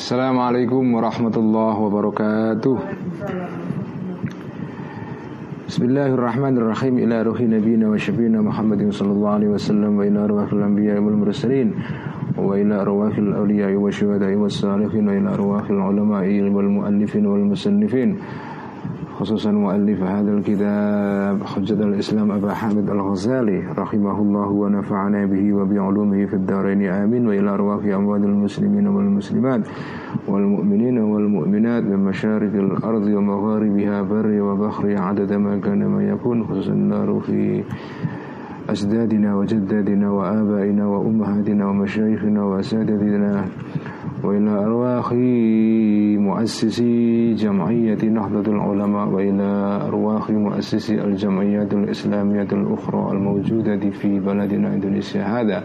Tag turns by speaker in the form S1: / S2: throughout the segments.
S1: Assalamualaikum warahmatullahi wabarakatuh Bismillahirrahmanirrahim Ila ruhi nabina wa syabina Muhammadin sallallahu alaihi wasallam Wa ila arwahil anbiya wal mursalin Wa ila arwahil awliya wa syuhadai wa salihin Wa ila arwahil ulama'i wal muallifin wal musannifin خصوصا مؤلف هذا الكتاب حجة الإسلام أبا حامد الغزالي رحمه الله ونفعنا به وبعلومه في الدارين آمين. وإلى أرواح أموات المسلمين والمسلمات والمؤمنين والمؤمنات من مشارق الأرض ومغاربها بر وبحر عدد ما كان ما يكون خصوصا النار في أجدادنا وجدادنا وآبائنا وأمهاتنا ومشايخنا وأساتذتنا. وإلى أرواح مؤسسي جمعية نهضة العلماء وإلى أرواح مؤسسي الجمعيات الإسلامية الأخرى الموجودة في بلدنا إندونيسيا. هذا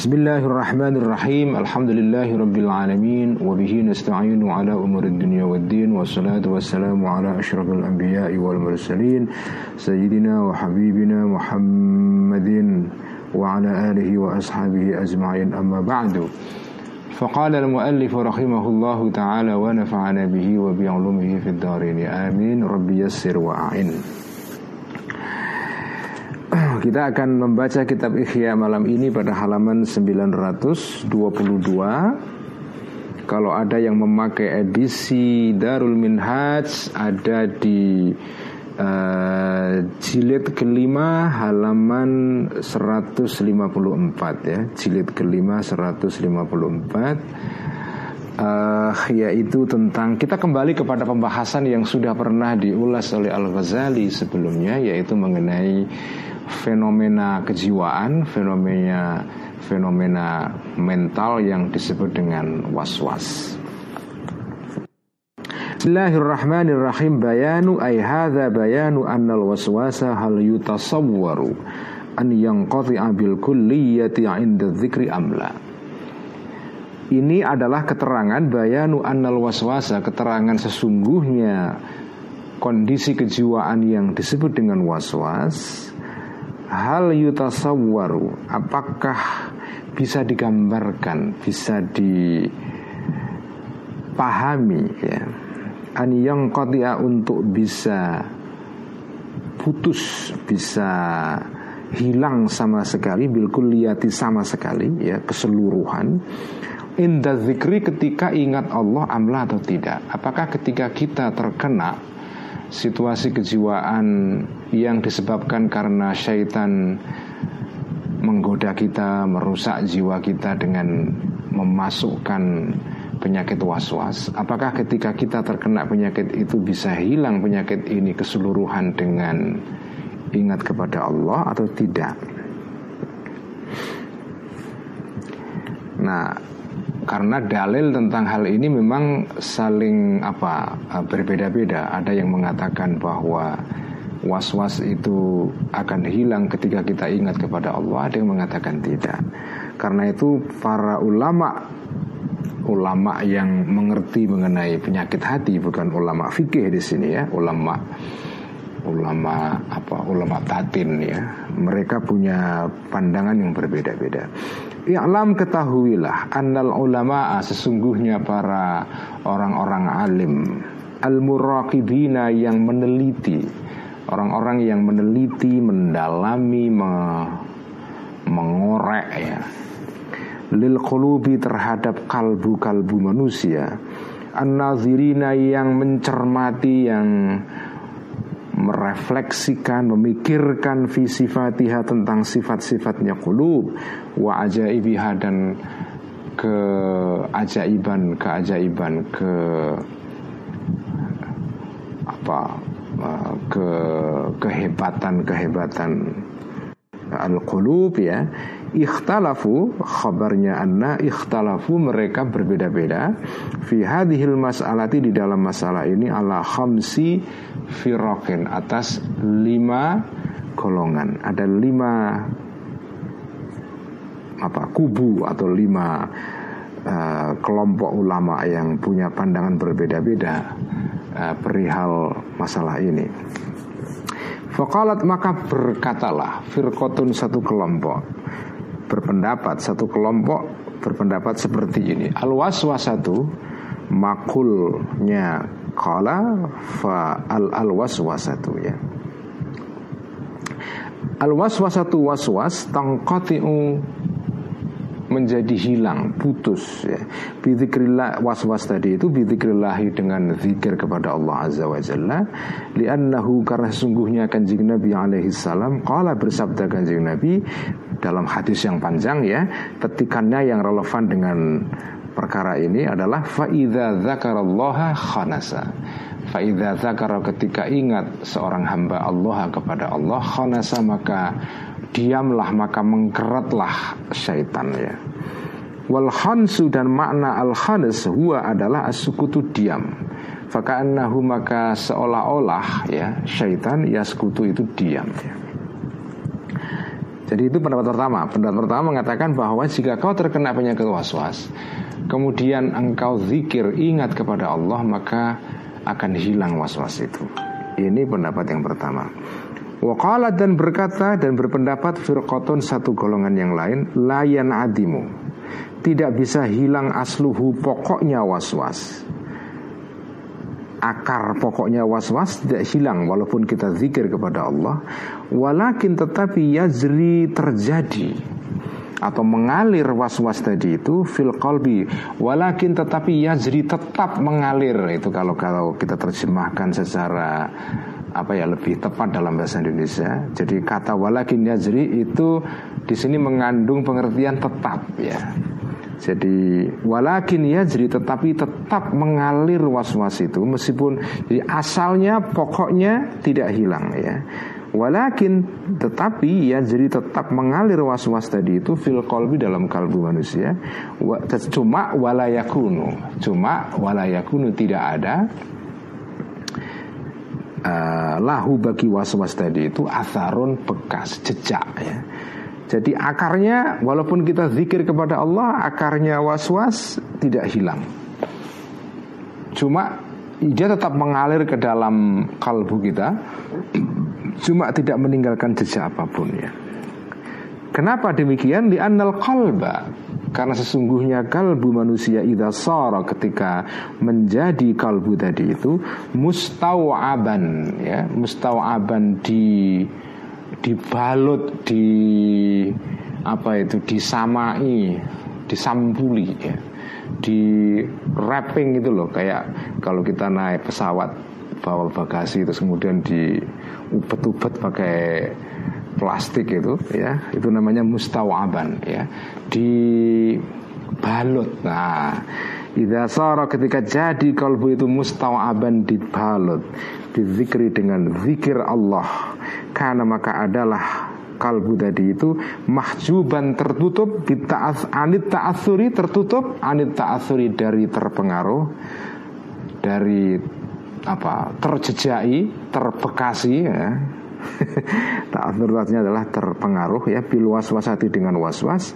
S1: بسم الله الرحمن الرحيم الحمد لله رب العالمين وبه نستعين على أمور الدنيا والدين والصلاة والسلام على أشرف الأنبياء والمرسلين سيدنا وحبيبنا محمد وعلى آله وأصحابه أجمعين أما بعد فقال المؤلف رحمه الله تعالى ونفعنا به وبعلومه في الدارين آمين رب يسر وأعن kita akan membaca kitab Ikhya malam ini pada halaman 922 Kalau ada yang memakai edisi Darul Minhaj Ada di uh, jilid kelima halaman 154 ya. Jilid kelima 154 Uh, yaitu tentang kita kembali kepada pembahasan yang sudah pernah diulas oleh Al Ghazali sebelumnya yaitu mengenai fenomena kejiwaan, fenomena fenomena mental yang disebut dengan was-was. Bismillahirrahmanirrahim bayanu ay hadza bayanu annal waswasa hal yutasawwaru an yanqati'a bil kulliyati 'inda dzikri amla. Ini adalah keterangan bayanu annal waswasa, keterangan sesungguhnya kondisi kejiwaan yang disebut dengan waswas hal yutasawwaru apakah bisa digambarkan bisa dipahami ya? An yang untuk bisa putus bisa hilang sama sekali bil kulliyati sama sekali ya keseluruhan. Indah zikri ketika ingat Allah amla atau tidak? Apakah ketika kita terkena situasi kejiwaan yang disebabkan karena syaitan menggoda kita, merusak jiwa kita dengan memasukkan penyakit was-was. Apakah ketika kita terkena penyakit itu bisa hilang penyakit ini keseluruhan dengan ingat kepada Allah atau tidak? Nah, karena dalil tentang hal ini memang saling apa berbeda-beda. Ada yang mengatakan bahwa was-was itu akan hilang ketika kita ingat kepada Allah. Ada yang mengatakan tidak. Karena itu para ulama ulama yang mengerti mengenai penyakit hati bukan ulama fikih di sini ya, ulama ulama apa ulama tatin ya. Mereka punya pandangan yang berbeda-beda. I'lam ketahuilah annal ulama sesungguhnya para orang-orang alim al-muraqibina yang meneliti orang-orang yang meneliti, mendalami, me, mengorek ya. Lil qulubi terhadap kalbu-kalbu manusia. An-nazirina yang mencermati yang merefleksikan, memikirkan visi fatihah tentang sifat-sifatnya kulub wa ajaibiha dan keajaiban keajaiban ke apa ke kehebatan kehebatan al-qulub ya. Ikhtalafu khabarnya anna ikhtalafu mereka berbeda-beda. Fi hadhil mas'alati di dalam masalah ini ala khamsi firokin atas lima golongan. Ada lima apa kubu atau lima uh, kelompok ulama yang punya pandangan berbeda-beda uh, perihal masalah ini. Fakalat maka berkatalah firkotun satu kelompok. Berpendapat satu kelompok berpendapat seperti ini. Al waswasatu makulnya kala fa al al waswasatu ya. Al waswasatu waswas tangqati'u menjadi hilang, putus ya. Bidzikrillah was-was tadi itu bidzikrillahi dengan zikir kepada Allah Azza wa Jalla li'annahu karena sesungguhnya kanjeng Nabi alaihi salam qala bersabda kanjeng Nabi dalam hadis yang panjang ya, petikannya yang relevan dengan perkara ini adalah faida dzakarallaha khanasa. Faida zakara ketika ingat seorang hamba Allah kepada Allah khanasa maka diamlah maka mengkeratlah syaitan ya. Wal khansu dan makna al khanas huwa adalah asukutu diam. Faka'annahu maka seolah-olah ya syaitan yaskutu itu diam ya. Jadi itu pendapat pertama. Pendapat pertama mengatakan bahwa jika kau terkena penyakit waswas, kemudian engkau zikir ingat kepada Allah maka akan hilang waswas itu. Ini pendapat yang pertama. Waqalat dan berkata dan berpendapat firqotun satu golongan yang lain layan adimu. Tidak bisa hilang asluhu pokoknya waswas. Akar pokoknya waswas tidak hilang walaupun kita zikir kepada Allah. Walakin tetapi yazri terjadi atau mengalir was-was tadi itu fil qalbi walakin tetapi yazri tetap mengalir itu kalau kalau kita terjemahkan secara apa ya lebih tepat dalam bahasa Indonesia. Jadi kata walakin yajri itu di sini mengandung pengertian tetap ya. Jadi walakin yajri tetapi tetap mengalir was-was itu meskipun jadi asalnya pokoknya tidak hilang ya. Walakin tetapi ya jadi tetap mengalir was-was tadi itu fil kolbi dalam kalbu manusia. Cuma walayakunu, cuma walayakunu tidak ada uh, lahu bagi was-was tadi itu atharun bekas jejak ya. Jadi akarnya walaupun kita zikir kepada Allah akarnya was-was tidak hilang. Cuma dia tetap mengalir ke dalam kalbu kita cuma tidak meninggalkan jejak apa pun ya. Kenapa demikian? Di anal kalba karena sesungguhnya kalbu manusia idza sara ketika menjadi kalbu tadi itu mustawaban ya, mustawaban di dibalut di apa itu disamai, disampuli ya. Di wrapping itu loh kayak kalau kita naik pesawat bawa bagasi terus kemudian di ubet-ubet pakai plastik itu ya itu namanya mustawaban ya di balut nah Idza sara ketika jadi kalbu itu mustawaban dibalut Dizikri dengan zikir Allah. Karena maka adalah kalbu tadi itu mahjuban tertutup bita'as anit ta'asuri tertutup anit ta'asuri dari terpengaruh dari apa terjejai terbekasi ya Ta'athur artinya adalah terpengaruh ya bil waswasati dengan waswas.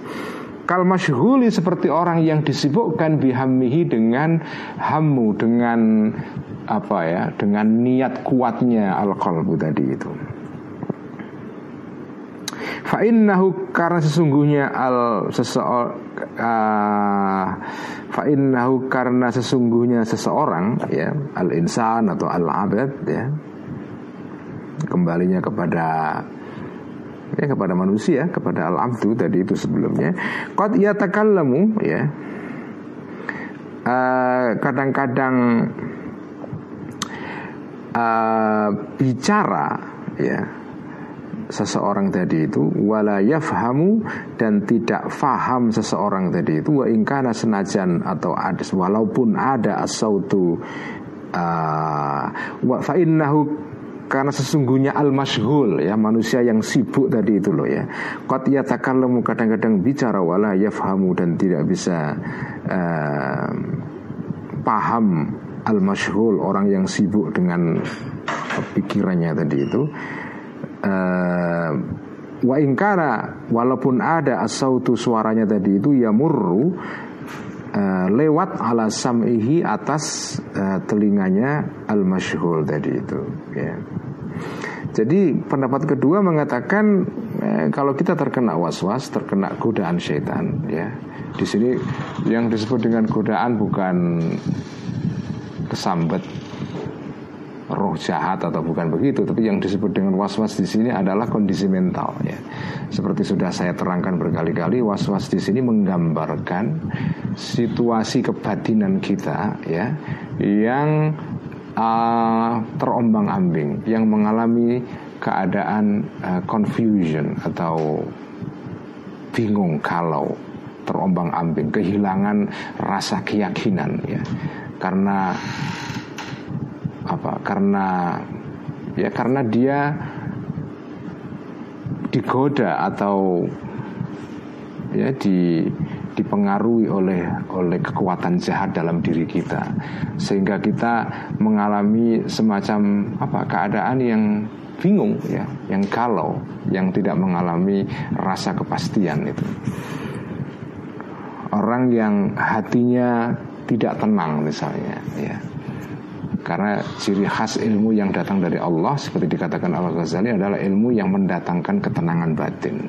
S1: Kal masyhuli seperti orang yang disibukkan bihammihi dengan hamu dengan apa ya dengan niat kuatnya al tadi itu. Fa innahu karena sesungguhnya al seseorang uh, fa innahu karena sesungguhnya seseorang ya al insan atau al abad ya kembalinya kepada ya kepada manusia kepada al abdu tadi itu sebelumnya. Qad yatakallamu ya. Uh, kadang-kadang uh, bicara ya seseorang tadi itu wala yafhamu dan tidak faham seseorang tadi itu wa ingkana senajan atau ada walaupun ada asautu uh, wa fa innahu karena sesungguhnya al-masyhul ya manusia yang sibuk tadi itu loh ya. Qad yatakallamu kadang-kadang bicara wala yafhamu dan tidak bisa uh, paham al-masyhul orang yang sibuk dengan pikirannya tadi itu. Uh, wa ingkara walaupun ada asautu suaranya tadi itu ya murru uh, lewat ala sam'ihi atas uh, telinganya al-masyhul tadi itu ya. Jadi pendapat kedua mengatakan eh, kalau kita terkena was-was, terkena godaan setan, ya. Di sini yang disebut dengan godaan bukan kesambet roh jahat atau bukan begitu, tapi yang disebut dengan was-was di sini adalah kondisi mental, ya. Seperti sudah saya terangkan berkali-kali, was-was di sini menggambarkan situasi kebatinan kita, ya, yang uh, terombang-ambing, yang mengalami keadaan uh, confusion atau bingung kalau terombang-ambing, kehilangan rasa keyakinan ya. Karena apa? Karena ya karena dia digoda atau ya di dipengaruhi oleh oleh kekuatan jahat dalam diri kita. Sehingga kita mengalami semacam apa keadaan yang bingung ya yang galau yang tidak mengalami rasa kepastian itu. Orang yang hatinya tidak tenang misalnya ya. Karena ciri khas ilmu yang datang dari Allah seperti dikatakan Al Ghazali adalah ilmu yang mendatangkan ketenangan batin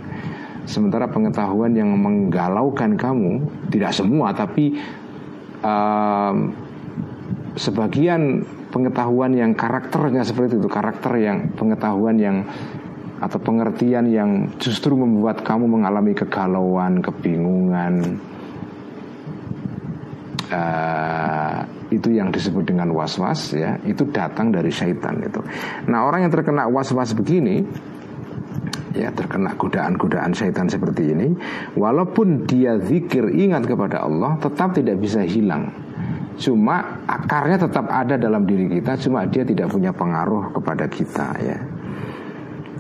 S1: Sementara pengetahuan yang menggalaukan kamu tidak semua tapi um, sebagian pengetahuan yang karakternya seperti itu, karakter yang pengetahuan yang atau pengertian yang justru membuat kamu mengalami kegalauan, kebingungan. Uh, itu yang disebut dengan was-was ya, itu datang dari syaitan itu. Nah, orang yang terkena was-was begini ya terkena godaan-godaan syaitan seperti ini walaupun dia zikir ingat kepada Allah tetap tidak bisa hilang. Cuma akarnya tetap ada dalam diri kita cuma dia tidak punya pengaruh kepada kita ya.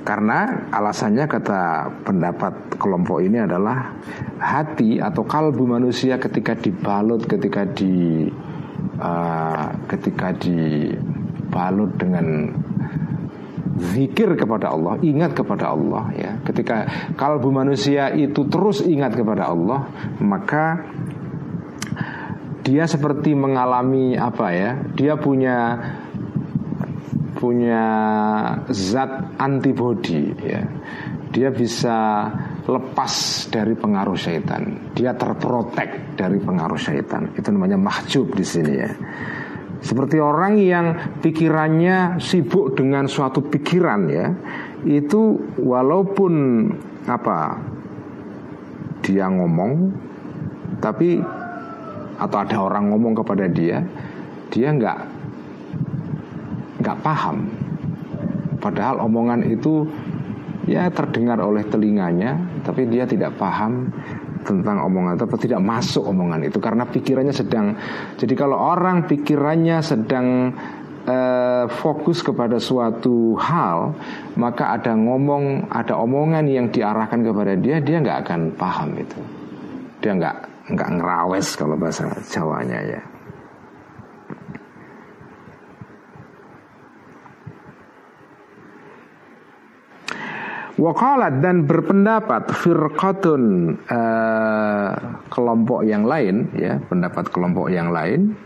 S1: Karena alasannya kata pendapat kelompok ini adalah hati atau kalbu manusia ketika dibalut ketika di uh, ketika dibalut dengan zikir kepada Allah, ingat kepada Allah ya. Ketika kalbu manusia itu terus ingat kepada Allah, maka dia seperti mengalami apa ya? Dia punya punya zat antibody ya. Dia bisa lepas dari pengaruh syaitan. Dia terprotek dari pengaruh syaitan. Itu namanya mahjub di sini ya. Seperti orang yang pikirannya sibuk dengan suatu pikiran ya, itu walaupun apa dia ngomong, tapi atau ada orang ngomong kepada dia, dia nggak nggak paham. Padahal omongan itu ya terdengar oleh telinganya, tapi dia tidak paham tentang omongan itu tidak masuk omongan itu karena pikirannya sedang jadi kalau orang pikirannya sedang uh, fokus kepada suatu hal maka ada ngomong ada omongan yang diarahkan kepada dia dia nggak akan paham itu. Dia nggak nggak ngerawes kalau bahasa Jawanya ya Wakalat dan berpendapat firqatun uh, kelompok yang lain ya pendapat kelompok yang lain.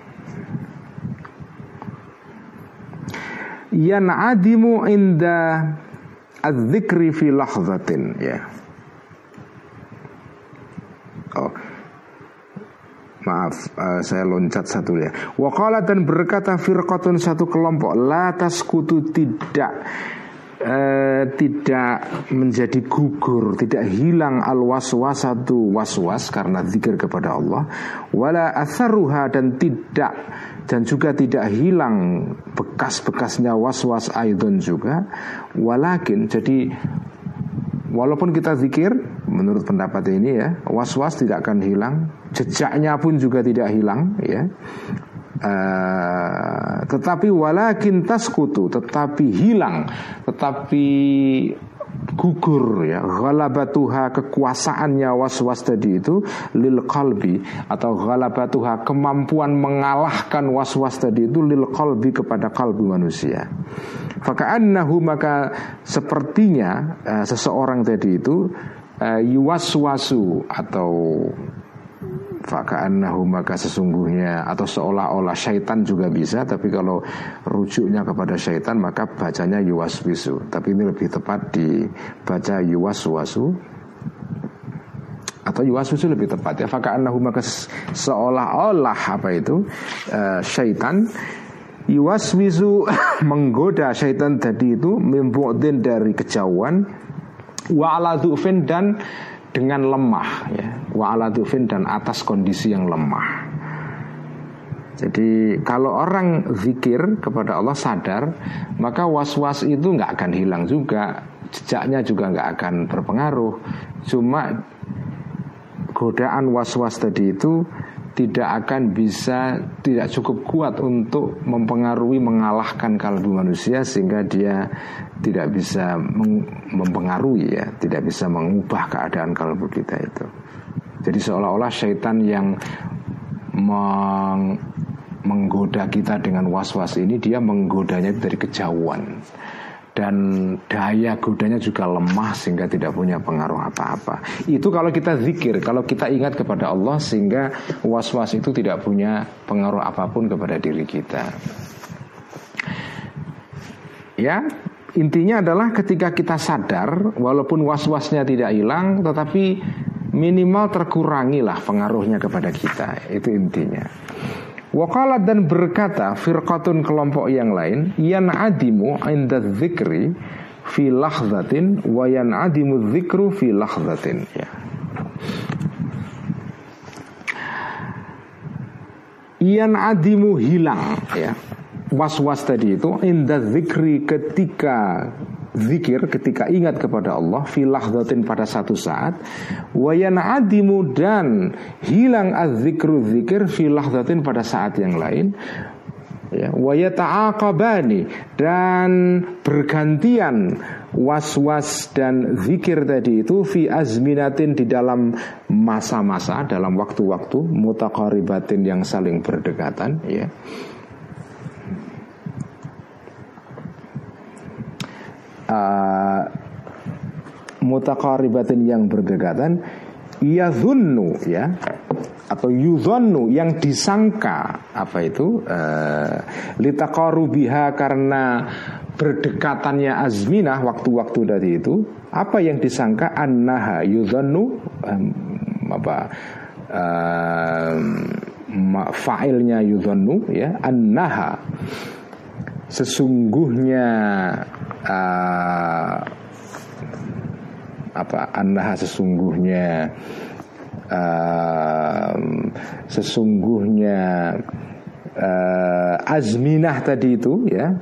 S1: Yang adimu inda adzikri fi lahzatin ya. Oh. Maaf, uh, saya loncat satu ya. Wakala dan berkata firqatun satu kelompok la taskutu tidak eh, tidak menjadi gugur, tidak hilang al waswasatu waswas karena zikir kepada Allah, wala atharuha dan tidak dan juga tidak hilang bekas-bekasnya waswas aidon juga, walakin jadi walaupun kita zikir menurut pendapat ini ya waswas tidak akan hilang jejaknya pun juga tidak hilang ya Uh, tetapi walakin taskutu tetapi hilang tetapi gugur ya ghalabatuha kekuasaannya was-was tadi itu lil qalbi atau ghalabatuha kemampuan mengalahkan was-was tadi itu lil qalbi kepada kalbi manusia. Faka'annahu maka sepertinya uh, seseorang tadi itu uh, yuwaswasu atau Faka'annahu maka sesungguhnya Atau seolah-olah syaitan juga bisa Tapi kalau rujuknya kepada syaitan Maka bacanya yuwaswisu. Tapi ini lebih tepat dibaca yuwaswasu Atau yuwaswisu lebih tepat ya. Faka'annahu maka seolah-olah Apa itu uh, Syaitan Yuwaswisu menggoda syaitan tadi itu Membuatin dari kejauhan Wa'ala dan dengan lemah ya. Wa dan atas kondisi yang lemah. Jadi kalau orang zikir kepada Allah sadar maka was-was itu nggak akan hilang juga. Jejaknya juga nggak akan berpengaruh. Cuma godaan was-was tadi itu tidak akan bisa tidak cukup kuat untuk mempengaruhi mengalahkan kalbu manusia sehingga dia tidak bisa mempengaruhi ya tidak bisa mengubah keadaan kalbu kita itu jadi seolah-olah syaitan yang meng menggoda kita dengan was-was ini dia menggodanya dari kejauhan dan daya godanya juga lemah sehingga tidak punya pengaruh apa-apa. Itu kalau kita zikir, kalau kita ingat kepada Allah sehingga was-was itu tidak punya pengaruh apa pun kepada diri kita. Ya, intinya adalah ketika kita sadar walaupun was-wasnya tidak hilang tetapi minimal terkurangilah pengaruhnya kepada kita. Itu intinya. Wakalat dan berkata firqatun kelompok yang lain yan adimu inda zikri fi lahzatin wa yan adimu zikru fi lahzatin ya. Yan adimu hilang ya was-was tadi itu inda zikri ketika zikir ketika ingat kepada Allah filah datin pada satu saat wayan adimu dan hilang az-zikru zikir filah datin pada saat yang lain ya wayata'aqabani dan bergantian was-was dan zikir tadi itu fi azminatin di dalam masa-masa dalam waktu-waktu mutakaribatin yang saling berdekatan ya uh, mutakaribatin yang berdekatan zunnu ya atau yuzannu yang disangka apa itu uh, karena berdekatannya azminah waktu-waktu dari itu apa yang disangka annaha yuzannu um, apa um, fa'ilnya yuzannu ya annaha sesungguhnya uh, apa annaha sesungguhnya uh, sesungguhnya uh, azminah tadi itu ya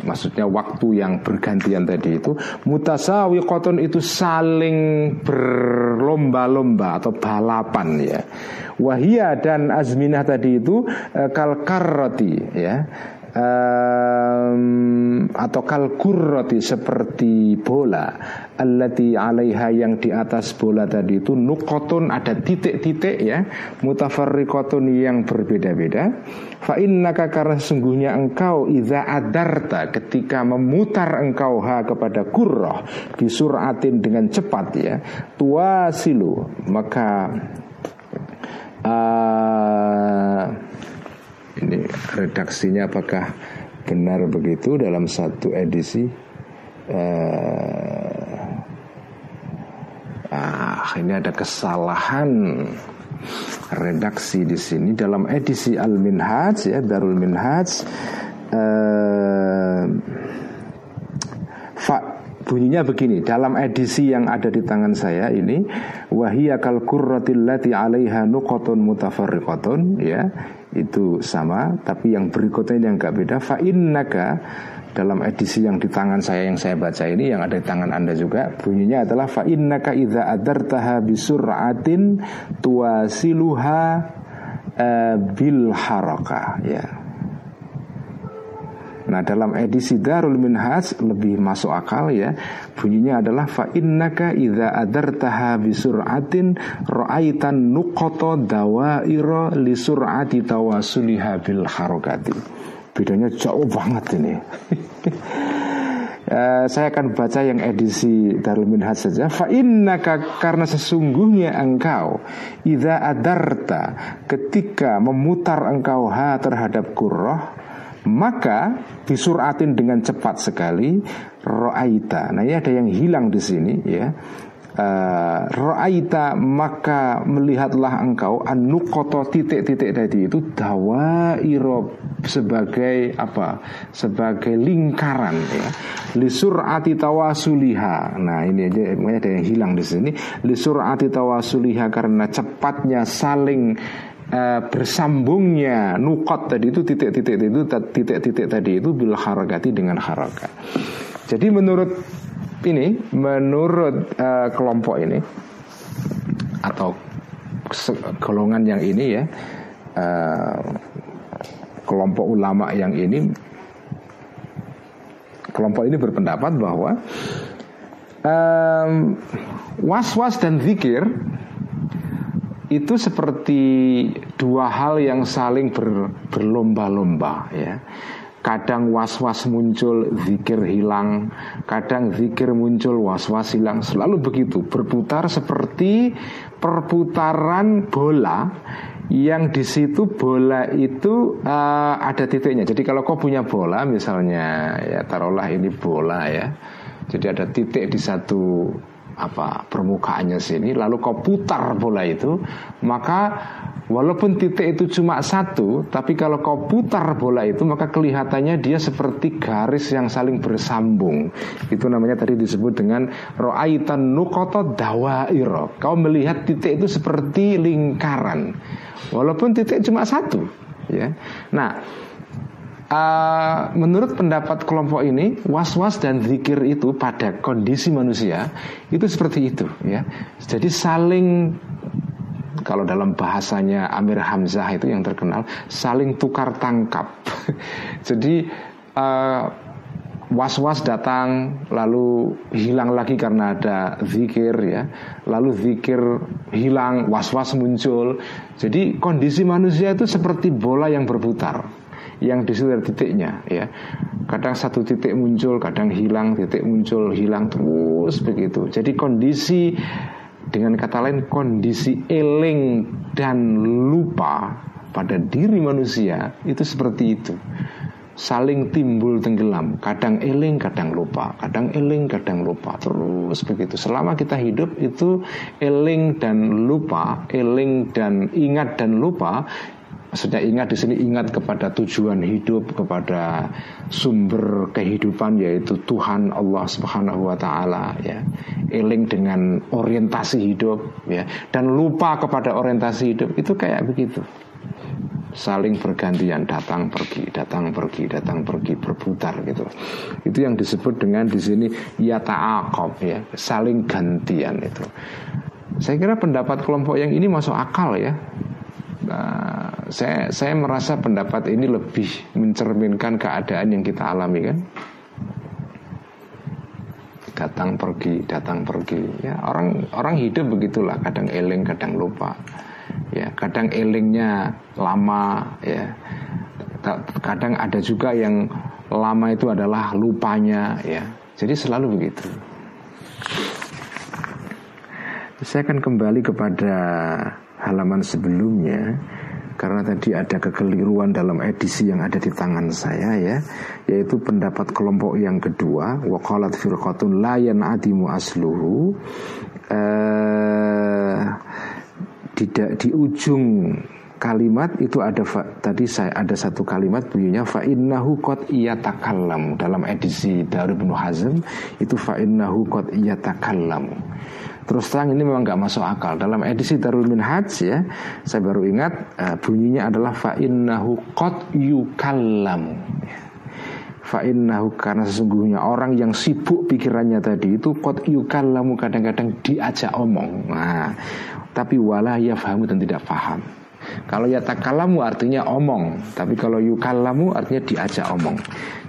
S1: maksudnya waktu yang bergantian tadi itu mutasawiqatun itu saling berlomba-lomba atau balapan ya. Wahia dan azminah tadi itu kalkarroti ya um, atau kalkurroti seperti bola allati alaiha yang di atas bola tadi itu nukotun ada titik-titik ya mutafarriqatun yang berbeda-beda. Fa innaka karena sesungguhnya engkau iza adarta ketika memutar engkau ha kepada kurroh bisuratin dengan cepat ya tuasilu maka uh, ini redaksinya apakah benar begitu dalam satu edisi? Uh, ah ini ada kesalahan redaksi di sini dalam edisi Al Minhaj ya Darul Minhaj. Uh, fa, bunyinya begini dalam edisi yang ada di tangan saya ini wahiyya kal lati 'alaiha nuqatun mutafarriqatun ya itu sama tapi yang berikutnya yang gak beda. Fa innaka dalam edisi yang di tangan saya yang saya baca ini yang ada di tangan Anda juga bunyinya adalah fa innaka idza adartaha bisur'atin tuasiluha uh, bil harakah ya Nah dalam edisi Darul Minhaj lebih masuk akal ya. Bunyinya adalah Fa innaka idha adartaha bisur'atin Ra'aitan nukoto dawairo li sur'ati tawasuliha bil harokati. Bedanya jauh banget ini. Uh, saya akan baca yang edisi Darul Minhaj saja. Fa innaka karena sesungguhnya engkau idza adarta ketika memutar engkau ha terhadap kurroh maka disuratin dengan cepat sekali roaita. Nah, ini ada yang hilang di sini ya. Uh, roaita maka melihatlah engkau anukoto titik-titik tadi itu dawairo sebagai apa? Sebagai lingkaran ya. Lisur ati tawasuliha. Nah ini aja ada yang hilang di sini. Lisur ati tawasuliha karena cepatnya saling uh, bersambungnya nukot tadi itu titik-titik itu titik-titik tadi itu bil harakati dengan harakat jadi menurut ini menurut uh, kelompok ini atau golongan yang ini ya uh, kelompok ulama yang ini kelompok ini berpendapat bahwa um, was-was dan zikir itu seperti dua hal yang saling ber, berlomba-lomba ya Kadang was-was muncul, zikir hilang. Kadang zikir muncul, was-was hilang. Selalu begitu, berputar seperti perputaran bola yang di situ bola itu uh, ada titiknya. Jadi kalau kau punya bola, misalnya ya taruhlah ini bola ya. Jadi ada titik di satu apa permukaannya sini lalu kau putar bola itu maka walaupun titik itu cuma satu tapi kalau kau putar bola itu maka kelihatannya dia seperti garis yang saling bersambung. Itu namanya tadi disebut dengan ro'aitan nukoto dawairo. Kau melihat titik itu seperti lingkaran. Walaupun titik cuma satu ya. Nah Uh, menurut pendapat kelompok ini was-was dan zikir itu pada kondisi manusia itu seperti itu ya. Jadi saling kalau dalam bahasanya Amir Hamzah itu yang terkenal saling tukar tangkap. Jadi uh, was-was datang lalu hilang lagi karena ada zikir ya. Lalu zikir hilang was-was muncul. Jadi kondisi manusia itu seperti bola yang berputar yang di situ titiknya ya. Kadang satu titik muncul kadang hilang titik muncul hilang terus begitu. Jadi kondisi dengan kata lain kondisi eling dan lupa pada diri manusia itu seperti itu. Saling timbul tenggelam. Kadang eling kadang lupa. Kadang eling kadang lupa. Terus begitu. Selama kita hidup itu eling dan lupa eling dan ingat dan lupa Maksudnya ingat di sini ingat kepada tujuan hidup, kepada sumber kehidupan yaitu Tuhan Allah Subhanahu wa taala ya. Eling dengan orientasi hidup ya dan lupa kepada orientasi hidup itu kayak begitu. Saling bergantian datang pergi, datang pergi, datang pergi berputar gitu. Itu yang disebut dengan di sini ya ta'aqab ya, saling gantian itu. Saya kira pendapat kelompok yang ini masuk akal ya Nah, saya saya merasa pendapat ini lebih mencerminkan keadaan yang kita alami kan. Datang pergi, datang pergi. Ya, orang orang hidup begitulah, kadang eling, kadang lupa. Ya, kadang elingnya lama ya. Kadang ada juga yang lama itu adalah lupanya ya. Jadi selalu begitu. Saya akan kembali kepada halaman sebelumnya karena tadi ada kekeliruan dalam edisi yang ada di tangan saya ya yaitu pendapat kelompok yang kedua waqalat firqatun la yan'adimu asluhu eh, di, di ujung kalimat itu ada fa, tadi saya ada satu kalimat bunyinya fa innahu qad iyatakallam dalam edisi Darul Ibnu Hazm itu fa innahu qad iyatakallam Terus terang ini memang nggak masuk akal. Dalam edisi Darul Minhaj ya, saya baru ingat uh, bunyinya adalah fa innahu qad yukallam. Fa innahu karena sesungguhnya orang yang sibuk pikirannya tadi itu qad yukallamu kadang-kadang diajak omong. Nah, tapi wala fahamu dan tidak paham. Kalau yatakalamu artinya omong, tapi kalau yukalamu artinya diajak omong.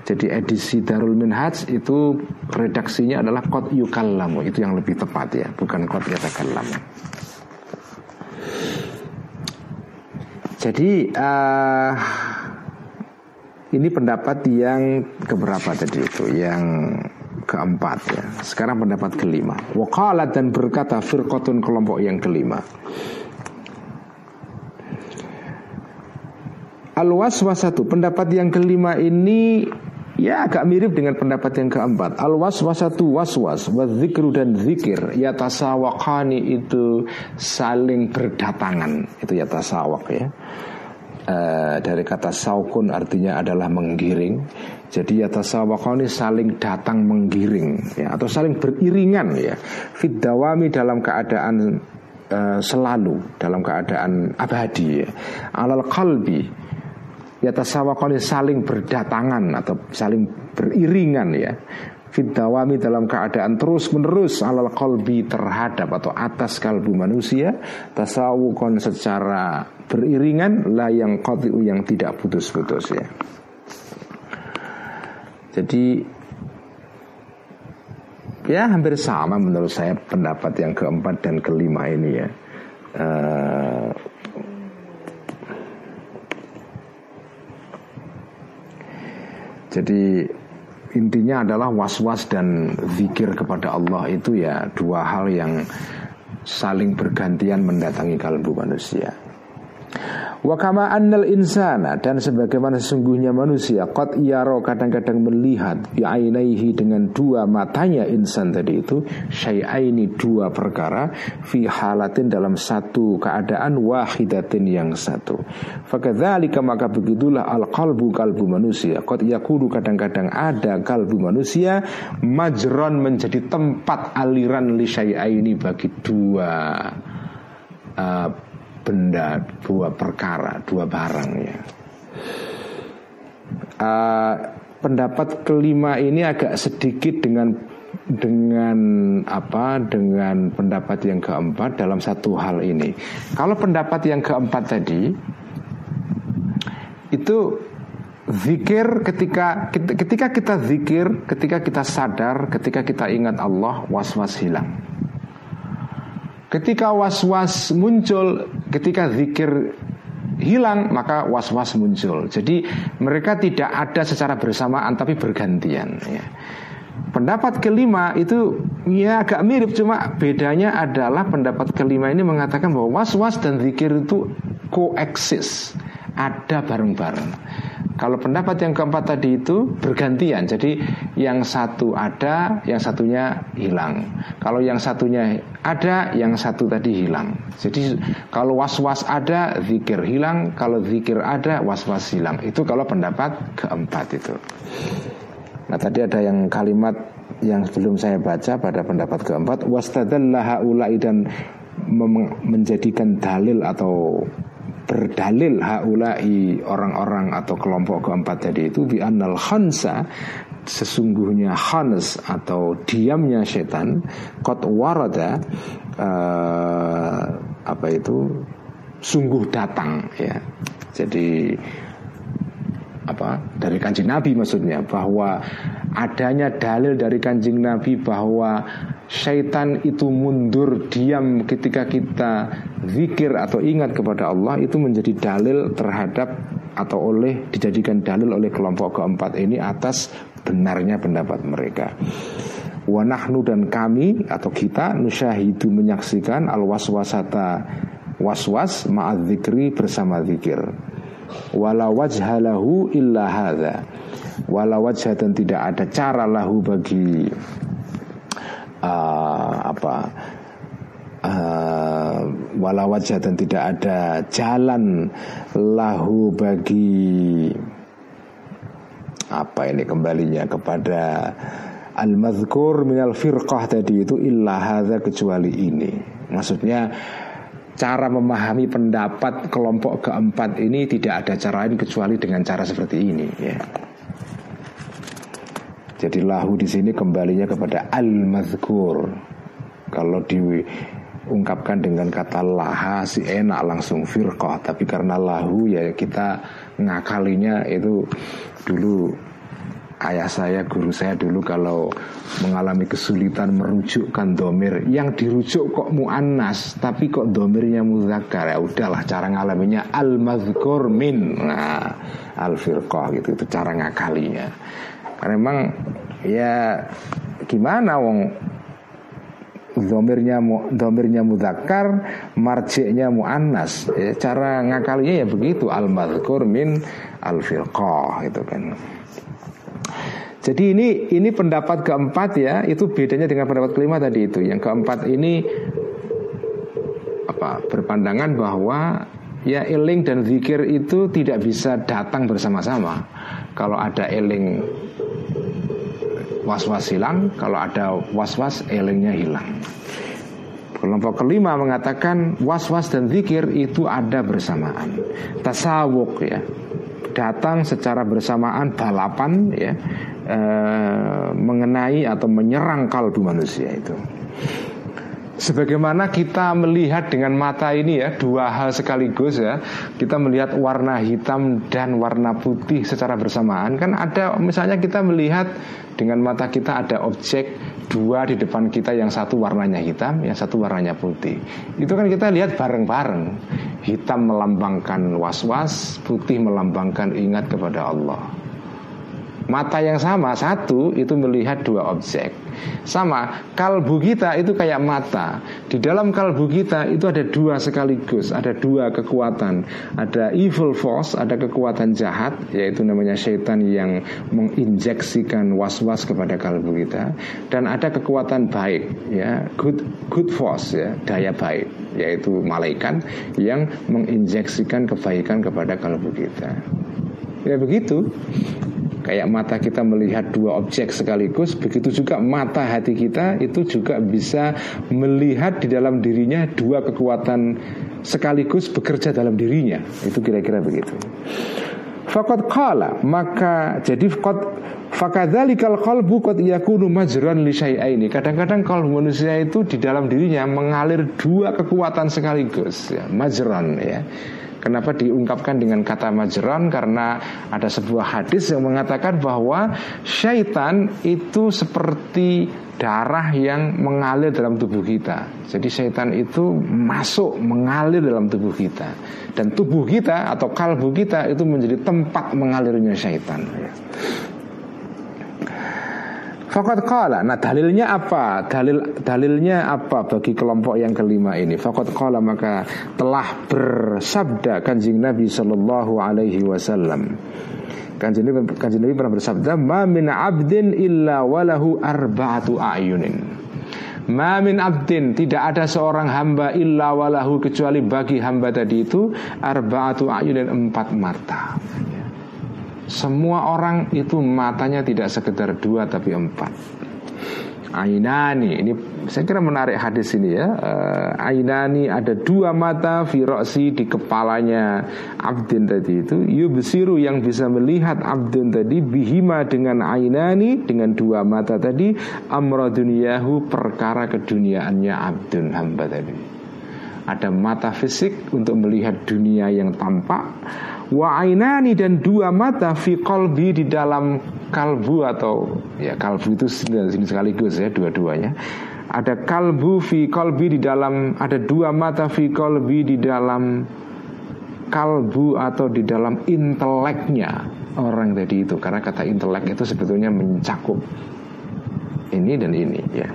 S1: Jadi edisi Darul Minhaj itu redaksinya adalah kot yukalamu itu yang lebih tepat ya, bukan kot yatakalamu. Jadi uh, ini pendapat yang keberapa tadi itu? Yang keempat ya. Sekarang pendapat kelima. Wakalat dan berkata firqatun kelompok yang kelima. Al-waswasatu pendapat yang kelima ini ya agak mirip dengan pendapat yang keempat. Al-waswasatu waswas wa dan zikir ya tasawakani itu saling berdatangan. Itu ya tasawak ya uh, dari kata saukun artinya adalah menggiring. Jadi yatasawakoni saling datang menggiring ya atau saling beriringan ya. Fiddawami dalam keadaan uh, selalu dalam keadaan abadi ya. Alal kalbi yatasawakoni saling berdatangan atau saling beriringan ya. Fidawami dalam keadaan terus menerus alal kolbi terhadap atau atas kalbu manusia. Tasawukon secara beriringan lah yang kotiu yang tidak putus-putus ya. Jadi ya hampir sama menurut saya pendapat yang keempat dan kelima ini ya. Uh, jadi intinya adalah was-was dan zikir kepada Allah itu ya dua hal yang saling bergantian mendatangi kalbu manusia. Wa kama annal insana dan sebagaimana sesungguhnya manusia qad yaro kadang-kadang melihat bi'ainaihi dengan dua matanya insan tadi itu syai'aini dua perkara fi halatin dalam satu keadaan wahidatin yang satu. Fakadzalika maka begitulah al qalbu kalbu manusia qad yakunu kadang-kadang ada kalbu manusia majron menjadi tempat aliran li syai'aini bagi dua uh, benda, dua perkara, dua barang ya. Uh, pendapat kelima ini agak sedikit dengan dengan apa dengan pendapat yang keempat dalam satu hal ini. Kalau pendapat yang keempat tadi itu zikir ketika ketika kita zikir, ketika kita sadar, ketika kita ingat Allah, was-was hilang. Ketika was-was muncul, ketika zikir hilang, maka was-was muncul. Jadi mereka tidak ada secara bersamaan tapi bergantian. Ya. Pendapat kelima itu ya agak mirip cuma bedanya adalah pendapat kelima ini mengatakan bahwa was-was dan zikir itu koeksis, ada bareng-bareng. Kalau pendapat yang keempat tadi itu bergantian, jadi yang satu ada, yang satunya hilang. Kalau yang satunya ada, yang satu tadi hilang. Jadi kalau was-was ada, zikir hilang. Kalau zikir ada, was-was hilang. Itu kalau pendapat keempat itu. Nah tadi ada yang kalimat yang sebelum saya baca pada pendapat keempat, wastadallaha ulai dan menjadikan dalil atau berdalil haulai orang-orang atau kelompok keempat tadi itu bi annal khansa sesungguhnya khans atau diamnya setan kot warada uh, apa itu sungguh datang ya. Jadi apa dari kanjeng Nabi maksudnya bahwa adanya dalil dari kanjeng Nabi bahwa syaitan itu mundur diam ketika kita zikir atau ingat kepada Allah itu menjadi dalil terhadap atau oleh dijadikan dalil oleh kelompok keempat ini atas benarnya pendapat mereka. Wanahnu dan kami atau kita nusyahidu menyaksikan al waswasata waswas ma'ad zikri bersama zikir. Wala wajhalahu illa hadha. Wala wajah dan tidak ada cara lahu bagi uh, apa uh, wala wajah dan tidak ada jalan lahu bagi apa ini kembalinya kepada al-madhkur minal firqah tadi itu illa hadza kecuali ini. Maksudnya cara memahami pendapat kelompok keempat ini tidak ada cara lain kecuali dengan cara seperti ini ya. Jadi lahu di sini kembalinya kepada al-mazkur. Kalau di ungkapkan dengan kata laha si enak langsung firqah tapi karena lahu ya kita ngakalinya itu dulu ayah saya, guru saya dulu kalau mengalami kesulitan merujukkan domir yang dirujuk kok muannas tapi kok domirnya muzakkar ya udahlah cara ngalaminya al mazkur min nah al firqah gitu itu cara ngakalinya. Karena memang ya gimana wong domirnya mu, domirnya mudakar marjiknya muannas ya, cara ngakalinya ya begitu al mazkur min al firqah itu kan jadi ini ini pendapat keempat ya. Itu bedanya dengan pendapat kelima tadi itu. Yang keempat ini apa berpandangan bahwa ya eling dan zikir itu tidak bisa datang bersama-sama. Kalau ada eling was-was hilang, kalau ada was-was elingnya hilang. Kelompok kelima mengatakan was-was dan zikir itu ada bersamaan. Tasawuk ya, datang secara bersamaan balapan ya e, mengenai atau menyerang kalbu manusia itu. Sebagaimana kita melihat dengan mata ini ya dua hal sekaligus ya kita melihat warna hitam dan warna putih secara bersamaan. Kan ada misalnya kita melihat dengan mata kita ada objek dua di depan kita yang satu warnanya hitam yang satu warnanya putih. Itu kan kita lihat bareng-bareng. Hitam melambangkan was-was putih melambangkan ingat kepada Allah Mata yang sama satu itu melihat dua objek. Sama kalbu kita itu kayak mata. Di dalam kalbu kita itu ada dua sekaligus, ada dua kekuatan. Ada evil force, ada kekuatan jahat yaitu namanya syaitan yang menginjeksikan was-was kepada kalbu kita dan ada kekuatan baik ya, good good force ya, daya baik yaitu malaikat yang menginjeksikan kebaikan kepada kalbu kita. Ya begitu. Kayak mata kita melihat dua objek sekaligus, begitu juga mata hati kita itu juga bisa melihat di dalam dirinya dua kekuatan sekaligus bekerja dalam dirinya. Itu kira-kira begitu. Fakat kala maka jadi fakat Fakadzalikal qalbu qad yakunu majran li syai'aini. Kadang-kadang kalau manusia itu di dalam dirinya mengalir dua kekuatan sekaligus ya, majran ya. Kenapa diungkapkan dengan kata majran? Karena ada sebuah hadis yang mengatakan bahwa syaitan itu seperti darah yang mengalir dalam tubuh kita. Jadi syaitan itu masuk mengalir dalam tubuh kita. Dan tubuh kita atau kalbu kita itu menjadi tempat mengalirnya syaitan. Fakat kala. Nah dalilnya apa? Dalil dalilnya apa bagi kelompok yang kelima ini? Fakat kala maka telah bersabda kanjeng Nabi Shallallahu Alaihi Wasallam. Kanjeng Nabi, kanjeng Nabi pernah bersabda, "Ma min abdin illa walahu arba'atu ayunin." Ma min abdin tidak ada seorang hamba illa walahu kecuali bagi hamba tadi itu arba'atu ayunin empat mata. Semua orang itu matanya tidak sekedar dua tapi empat. Ainani ini saya kira menarik hadis ini ya. Uh, ainani ada dua mata firoksi di kepalanya Abdin tadi itu. Yubsiru yang bisa melihat Abdin tadi bihima dengan ainani dengan dua mata tadi amra duniyahu perkara keduniaannya Abdun hamba tadi. Ada mata fisik untuk melihat dunia yang tampak wa ainani dan dua mata fi qalbi di dalam kalbu atau ya kalbu itu sini sekaligus ya dua-duanya. Ada kalbu fi qalbi di dalam ada dua mata fi qalbi di dalam kalbu atau di dalam inteleknya orang tadi itu. Karena kata intelek itu sebetulnya mencakup ini dan ini ya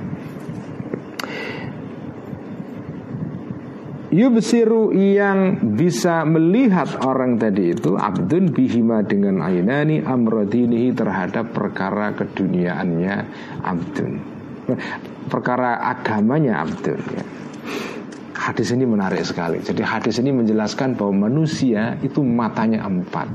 S1: Yubsiru yang bisa melihat orang tadi itu Abdun bihima dengan ainani amrodinihi terhadap perkara keduniaannya Abdun Perkara agamanya Abdun ya. Hadis ini menarik sekali. Jadi hadis ini menjelaskan bahwa manusia itu matanya empat.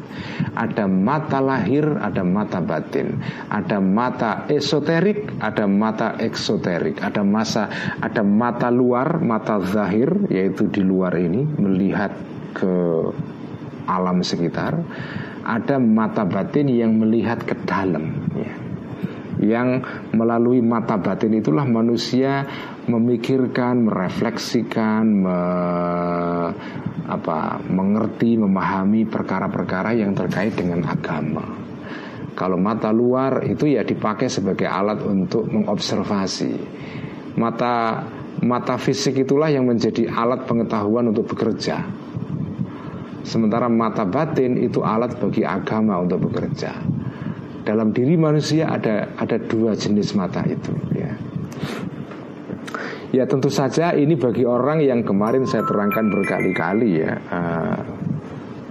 S1: Ada mata lahir, ada mata batin, ada mata esoterik, ada mata eksoterik, ada masa, ada mata luar, mata zahir, yaitu di luar ini melihat ke alam sekitar. Ada mata batin yang melihat ke dalam. Ya yang melalui mata batin itulah manusia memikirkan, merefleksikan, me, apa, mengerti, memahami perkara-perkara yang terkait dengan agama. Kalau mata luar itu ya dipakai sebagai alat untuk mengobservasi. Mata mata fisik itulah yang menjadi alat pengetahuan untuk bekerja. Sementara mata batin itu alat bagi agama untuk bekerja. Dalam diri manusia ada ada dua jenis mata itu ya. Ya tentu saja ini bagi orang yang kemarin saya terangkan berkali-kali ya. Uh,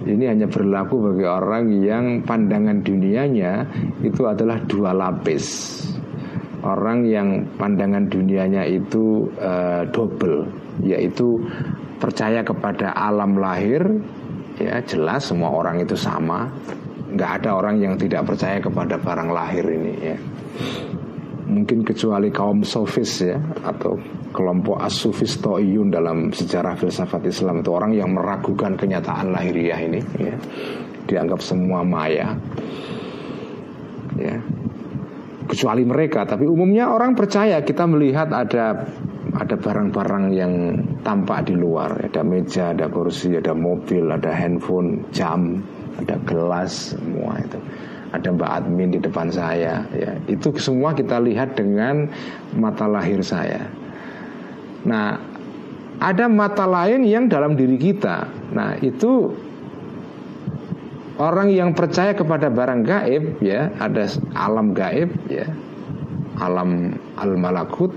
S1: Ini hanya berlaku bagi orang yang pandangan dunianya itu adalah dua lapis. Orang yang pandangan dunianya itu uh, double Yaitu percaya kepada alam lahir Ya jelas semua orang itu sama. Nggak ada orang yang tidak percaya kepada barang lahir ini ya mungkin kecuali kaum sofis ya atau kelompok asufis toiyun dalam sejarah filsafat Islam itu orang yang meragukan kenyataan lahiriah ini ya. dianggap semua maya ya kecuali mereka tapi umumnya orang percaya kita melihat ada ada barang-barang yang tampak di luar ada meja ada kursi ada mobil ada handphone jam ada gelas semua itu ada Mbak Admin di depan saya ya. Itu semua kita lihat dengan mata lahir saya. Nah ada mata lain yang dalam diri kita. Nah itu orang yang percaya kepada barang gaib ya. Ada alam gaib ya. Alam al malakut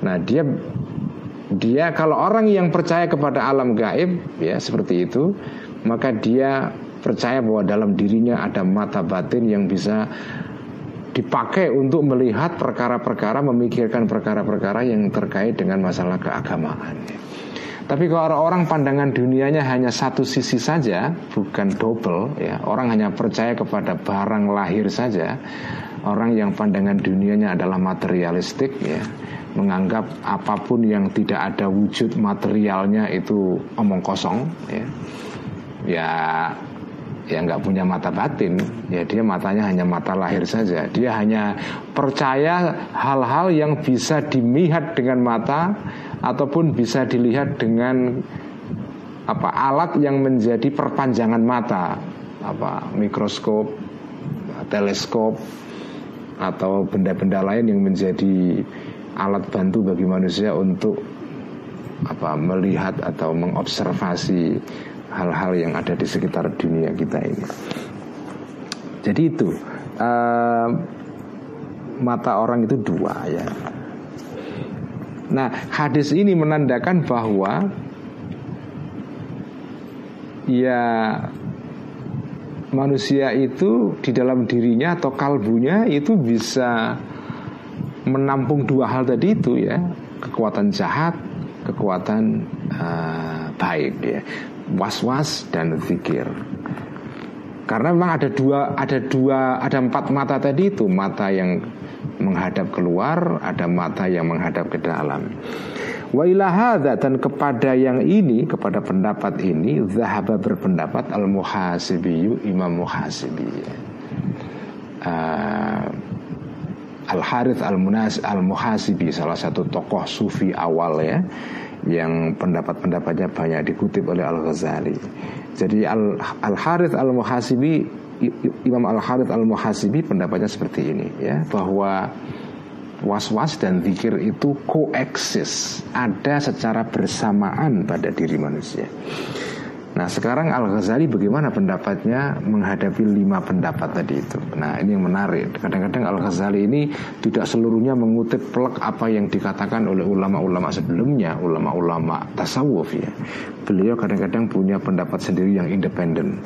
S1: nah dia dia kalau orang yang percaya kepada alam gaib ya seperti itu maka dia percaya bahwa dalam dirinya ada mata batin yang bisa dipakai untuk melihat perkara-perkara, memikirkan perkara-perkara yang terkait dengan masalah keagamaan. Tapi kalau orang pandangan dunianya hanya satu sisi saja, bukan double, ya orang hanya percaya kepada barang lahir saja. Orang yang pandangan dunianya adalah materialistik, ya menganggap apa pun yang tidak ada wujud materialnya itu omong kosong, ya ya ya nggak punya mata batin. Ya dia matanya hanya mata lahir saja. Dia hanya percaya hal-hal yang bisa dilihat dengan mata ataupun bisa dilihat dengan apa alat yang menjadi perpanjangan mata. Apa mikroskop teleskop atau benda-benda lain yang menjadi alat bantu bagi manusia untuk apa melihat atau mengobservasi hal-hal yang ada di sekitar dunia kita ini. Jadi itu uh, mata orang itu dua ya. Nah hadis ini menandakan bahwa ya manusia itu di dalam dirinya atau kalbunya itu bisa menampung dua hal tadi itu ya kekuatan jahat kekuatan uh, baik ya was-was dan zikir. Karena memang ada dua, ada dua, ada empat mata tadi itu mata yang menghadap keluar, ada mata yang menghadap ke dalam. Wa ilahada dan kepada yang ini, kepada pendapat ini, zahaba berpendapat al muhasibi Imam Muhasibi. Uh, al Harith al Munas al Muhasibi salah satu tokoh sufi awal ya yang pendapat-pendapatnya banyak dikutip oleh Al Ghazali. Jadi Al Al Harith Al Muhasibi Imam Al Harith Al Muhasibi pendapatnya seperti ini ya bahwa was-was dan zikir itu koeksis ada secara bersamaan pada diri manusia. Nah sekarang Al Ghazali bagaimana pendapatnya menghadapi lima pendapat tadi itu. Nah ini yang menarik. Kadang-kadang Al Ghazali ini tidak seluruhnya mengutip plek apa yang dikatakan oleh ulama-ulama sebelumnya, ulama-ulama tasawuf ya. Beliau kadang-kadang punya pendapat sendiri yang independen.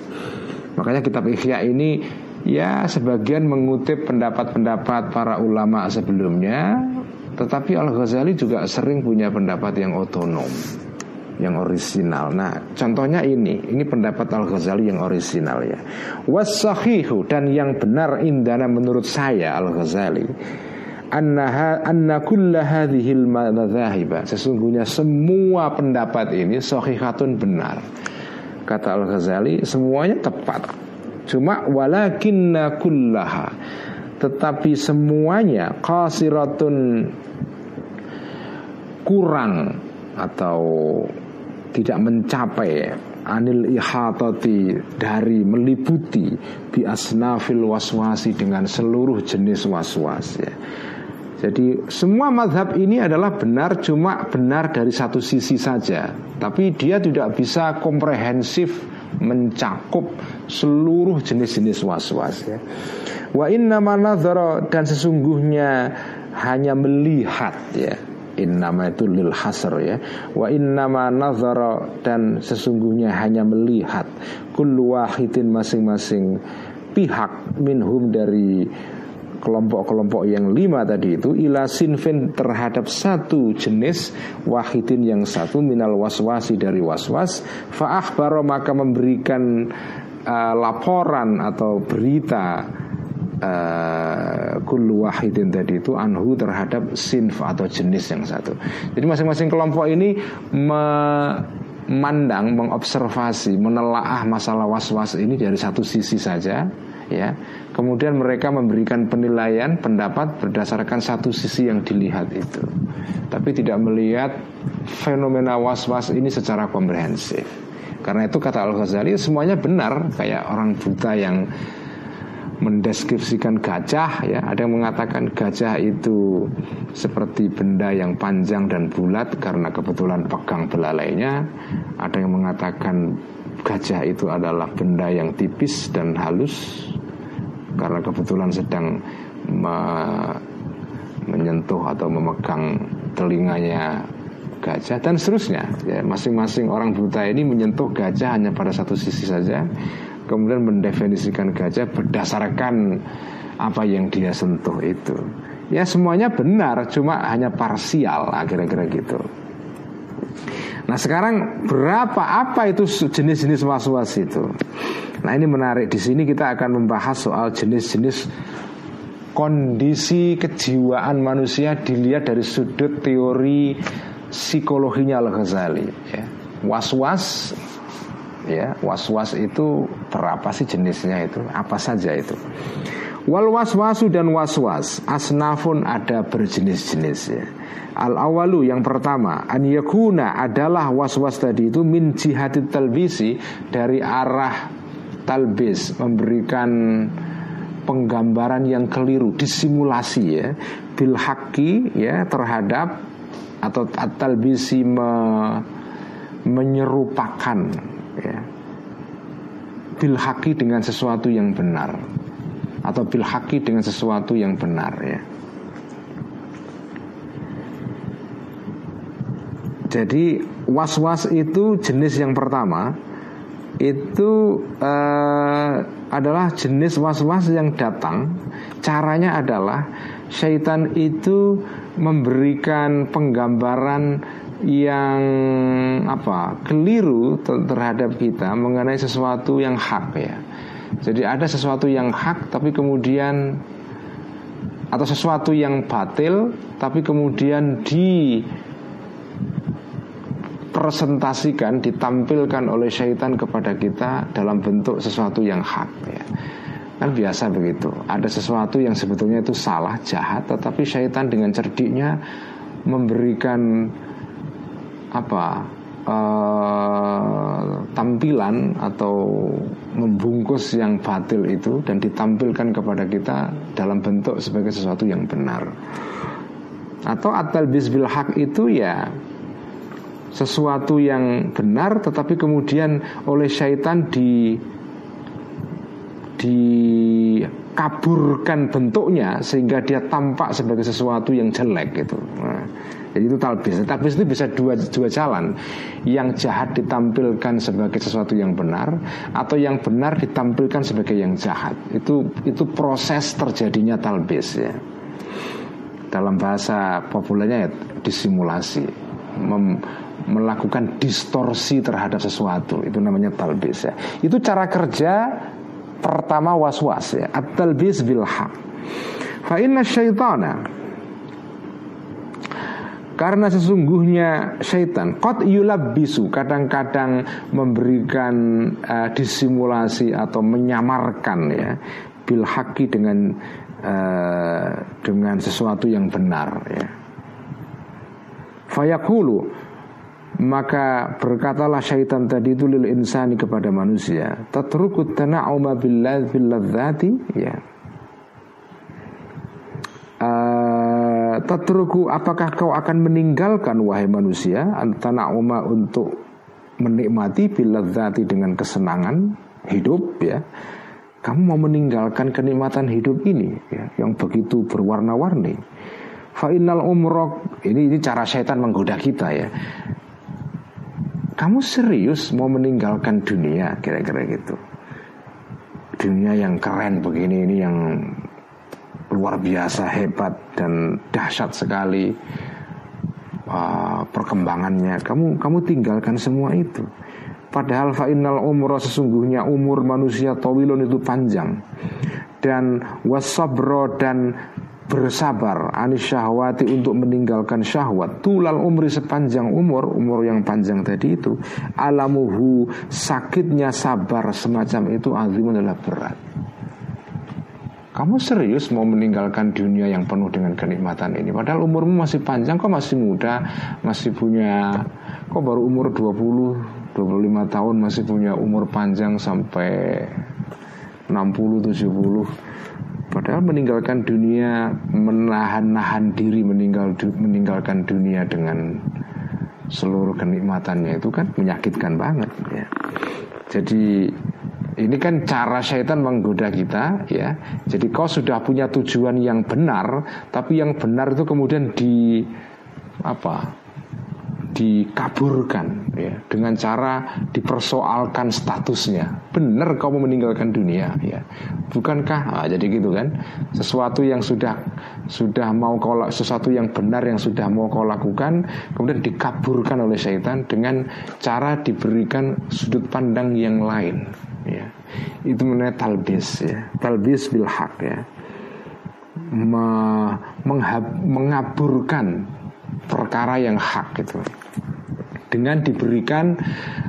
S1: Makanya kitab Ihya ini ya sebagian mengutip pendapat-pendapat para ulama sebelumnya, tetapi Al Ghazali juga sering punya pendapat yang otonom yang orisinal. Nah, contohnya ini, ini pendapat Al Ghazali yang orisinal ya. Wasahihu dan yang benar indana menurut saya Al Ghazali. Anna kulla hadhil. Sesungguhnya semua pendapat ini sahihatun benar. Kata Al Ghazali, semuanya tepat. Cuma walakinna kullaha tetapi semuanya qasiratun kurang atau tidak mencapai anil ihatati dari meliputi bi asnafil waswasi dengan seluruh jenis waswas ya. Jadi semua madhab ini adalah benar cuma benar dari satu sisi saja Tapi dia tidak bisa komprehensif mencakup seluruh jenis-jenis was-was ya. Wa inna dan sesungguhnya hanya melihat ya Innama itu lil hasr ya. Wa innama nazara dan sesungguhnya hanya melihat Kullu wahidin masing-masing pihak minhum dari kelompok-kelompok yang lima tadi itu ila sinfin terhadap satu jenis wahidin yang satu minal waswasi dari waswas. Faahbaro maka memberikan uh, laporan atau berita uh, kullu wahidin tadi itu anhu terhadap sinf atau jenis yang satu. Jadi masing-masing kelompok ini memandang, mengobservasi, menelaah masalah was-was ini dari satu sisi saja, ya. Kemudian mereka memberikan penilaian pendapat berdasarkan satu sisi yang dilihat itu, tapi tidak melihat fenomena was-was ini secara komprehensif. Karena itu kata Al Ghazali semuanya benar kayak orang buta yang mendeskripsikan gajah ya. Ada yang mengatakan gajah itu seperti benda yang panjang dan bulat karena kebetulan pegang belalainya. Ada yang mengatakan gajah itu adalah benda yang tipis dan halus karena kebetulan sedang me menyentuh atau memegang telinganya gajah dan seterusnya. Ya masing-masing orang buta ini menyentuh gajah hanya pada satu sisi saja kemudian mendefinisikan gajah berdasarkan apa yang dia sentuh itu. Ya semuanya benar, cuma hanya parsial kira-kira gitu. Nah sekarang berapa apa itu jenis-jenis was-was itu? Nah ini menarik di sini kita akan membahas soal jenis-jenis kondisi kejiwaan manusia dilihat dari sudut teori psikologinya Al-Ghazali ya. Was-was ya was-was itu berapa sih jenisnya itu? Apa saja itu? Wal waswasu dan waswas asnafun ada berjenis-jenis ya. Al awalu yang pertama an yakuna adalah waswas tadi itu min jihati talbisi dari arah talbis memberikan penggambaran yang keliru disimulasi ya. Bil ya terhadap atau talbisi me, menyerupakan. Bil haki dengan sesuatu yang benar atau bil haki dengan sesuatu yang benar ya. Jadi was-was itu jenis yang pertama itu uh, adalah jenis was-was yang datang. Caranya adalah syaitan itu memberikan penggambaran yang apa keliru terhadap kita mengenai sesuatu yang hak ya. Jadi ada sesuatu yang hak tapi kemudian atau sesuatu yang batil tapi kemudian di presentasikan ditampilkan oleh syaitan kepada kita dalam bentuk sesuatu yang hak ya. Kan biasa begitu. Ada sesuatu yang sebetulnya itu salah, jahat, tetapi syaitan dengan cerdiknya memberikan apa uh, tampilan atau membungkus yang batil itu dan ditampilkan kepada kita dalam bentuk sebagai sesuatu yang benar. Atau atal bisbil hak itu ya sesuatu yang benar tetapi kemudian oleh syaitan di dikaburkan bentuknya sehingga dia tampak sebagai sesuatu yang jelek gitu. Nah, jadi itu talbis. Talbis itu bisa dua dua jalan. Yang jahat ditampilkan sebagai sesuatu yang benar atau yang benar ditampilkan sebagai yang jahat. Itu itu proses terjadinya talbis ya. Dalam bahasa populernya ya disimulasi. Mem, melakukan distorsi terhadap sesuatu itu namanya talbis ya. Itu cara kerja pertama was-was ya. At-talbis bil haq. Fa inna syaitana karena sesungguhnya syaitan Kot bisu kadang-kadang memberikan uh, disimulasi atau menyamarkan ya bil haki dengan uh, dengan sesuatu yang benar ya. Fayaqulu maka berkatalah syaitan tadi itu lil insani kepada manusia tatrukut tana'uma billadzati ya tatruku apakah kau akan meninggalkan wahai manusia? Tana'uma untuk menikmati billadzati dengan kesenangan hidup ya. Kamu mau meninggalkan kenikmatan hidup ini ya, yang begitu berwarna-warni. Fa'inal umrok ini, ini cara syaitan menggoda kita ya. Kamu serius mau meninggalkan dunia kira-kira gitu. Dunia yang keren begini ini yang luar biasa hebat dan dahsyat sekali uh, perkembangannya. Kamu kamu tinggalkan semua itu. Padahal fa'innal umroh sesungguhnya umur manusia tawilun itu panjang. Dan wasabro dan bersabar anis syahwati untuk meninggalkan syahwat. Tulal umri sepanjang umur umur yang panjang tadi itu alamuhu sakitnya sabar semacam itu azim adalah berat kamu serius mau meninggalkan dunia yang penuh dengan kenikmatan ini Padahal umurmu masih panjang Kok masih muda Masih punya Kok baru umur 20 25 tahun masih punya umur panjang Sampai 60 70 Padahal meninggalkan dunia, menahan-nahan diri meninggal meninggalkan dunia dengan seluruh kenikmatannya itu kan menyakitkan banget ya. Jadi ini kan cara syaitan menggoda kita ya. Jadi kau sudah punya tujuan yang benar, tapi yang benar itu kemudian di apa? dikaburkan ya dengan cara dipersoalkan statusnya benar kamu meninggalkan dunia ya bukankah nah, jadi gitu kan sesuatu yang sudah sudah mau kau sesuatu yang benar yang sudah mau kau lakukan kemudian dikaburkan oleh syaitan dengan cara diberikan sudut pandang yang lain ya. Itu mengenai talbis ya. Talbis bil hak ya. Mengaburkan perkara yang hak gitu dengan diberikan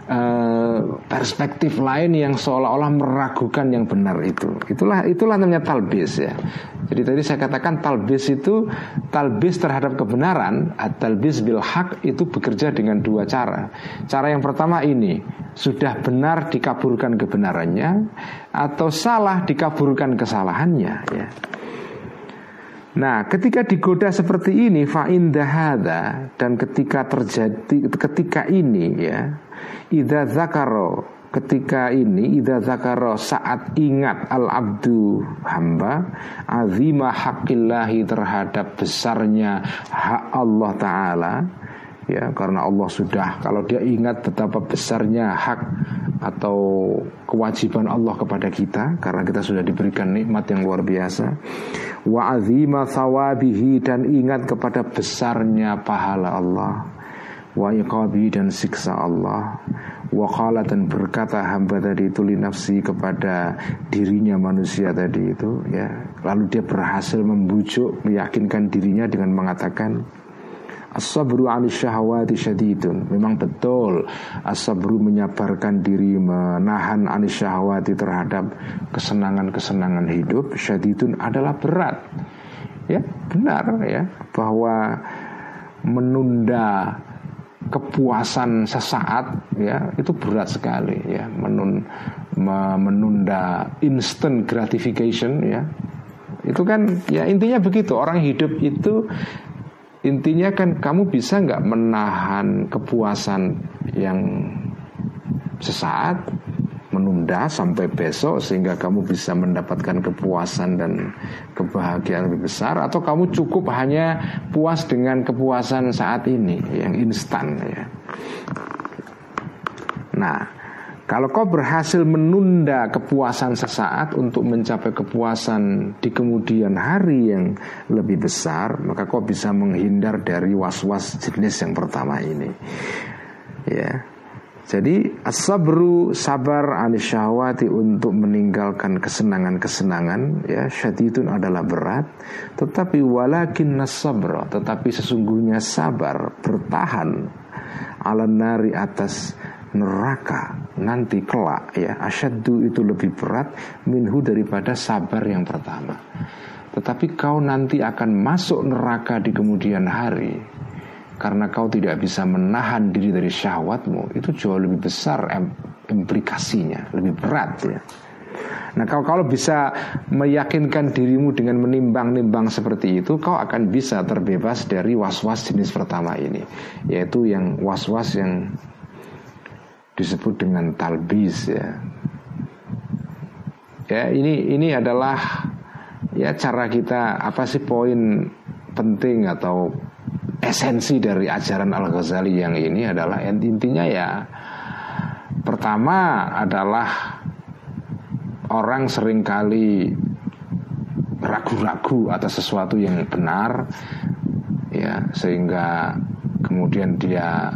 S1: uh, perspektif lain yang seolah-olah meragukan yang benar itu. Itulah itulah namanya talbis ya. Jadi tadi saya katakan talbis itu talbis terhadap kebenaran, talbis bil hak itu bekerja dengan dua cara. Cara yang pertama ini sudah benar dikaburkan kebenarannya atau salah dikaburkan kesalahannya ya. Nah, ketika digoda seperti ini fa'indahada dan ketika terjadi ketika ini ya, idza zakaro ketika ini idza zakaro saat ingat al abdu hamba azima hakillahi terhadap besarnya hak Allah taala ya karena Allah sudah. Kalau dia ingat betapa besarnya hak atau kewajiban Allah kepada kita karena kita sudah diberikan nikmat yang luar biasa wa azima thawabihi dan ingat kepada besarnya pahala Allah wa iqabi dan siksa Allah wa qala dan berkata hamba tadi itu li nafsi kepada dirinya manusia tadi itu ya. Lalu dia berhasil membujuk meyakinkan dirinya dengan mengatakan As-sabru syahwati syadidun. Memang betul As-sabru menyabarkan diri Menahan anis syahwati terhadap Kesenangan-kesenangan hidup. Syadidun adalah berat. Ya benar ya. Bahwa menunda kepuasan sesaat ya itu berat sekali ya. Menun menunda instant gratification ya. Itu kan ya intinya begitu. Orang hidup itu Intinya kan kamu bisa nggak menahan kepuasan yang sesaat menunda sampai besok sehingga kamu bisa mendapatkan kepuasan dan kebahagiaan lebih besar atau kamu cukup hanya puas dengan kepuasan saat ini yang instan ya. Nah, kalau kau berhasil menunda kepuasan sesaat untuk mencapai kepuasan di kemudian hari yang lebih besar, maka kau bisa menghindar dari was-was jenis yang pertama ini. Ya. Jadi asabru sabar anisyahwati untuk meninggalkan kesenangan-kesenangan ya syadidun adalah berat tetapi walakin nasabra tetapi sesungguhnya sabar bertahan ala nari atas neraka nanti kelak ya asyaddu itu lebih berat minhu daripada sabar yang pertama. Tetapi kau nanti akan masuk neraka di kemudian hari. Karena kau tidak bisa menahan diri dari syahwatmu itu jauh lebih besar implikasinya lebih berat ya. Nah kalau kalau bisa meyakinkan dirimu dengan menimbang-nimbang seperti itu Kau akan bisa terbebas dari was-was jenis pertama ini Yaitu yang was-was yang disebut dengan talbis ya. Ya ini ini adalah ya cara kita apa sih poin penting atau esensi dari ajaran Al Ghazali yang ini adalah intinya ya pertama adalah orang sering kali ragu-ragu atas sesuatu yang benar ya sehingga kemudian dia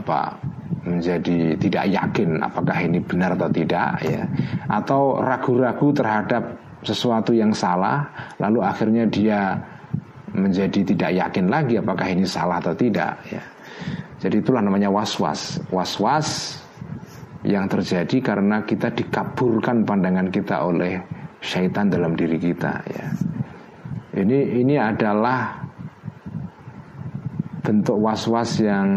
S1: apa menjadi tidak yakin apakah ini benar atau tidak ya. Atau ragu-ragu terhadap sesuatu yang salah lalu akhirnya dia menjadi tidak yakin lagi apakah ini salah atau tidak ya. Jadi itulah namanya was-was. Was-was yang terjadi karena kita dikaburkan pandangan kita oleh syaitan dalam diri kita ya. Ini ini adalah bentuk was-was yang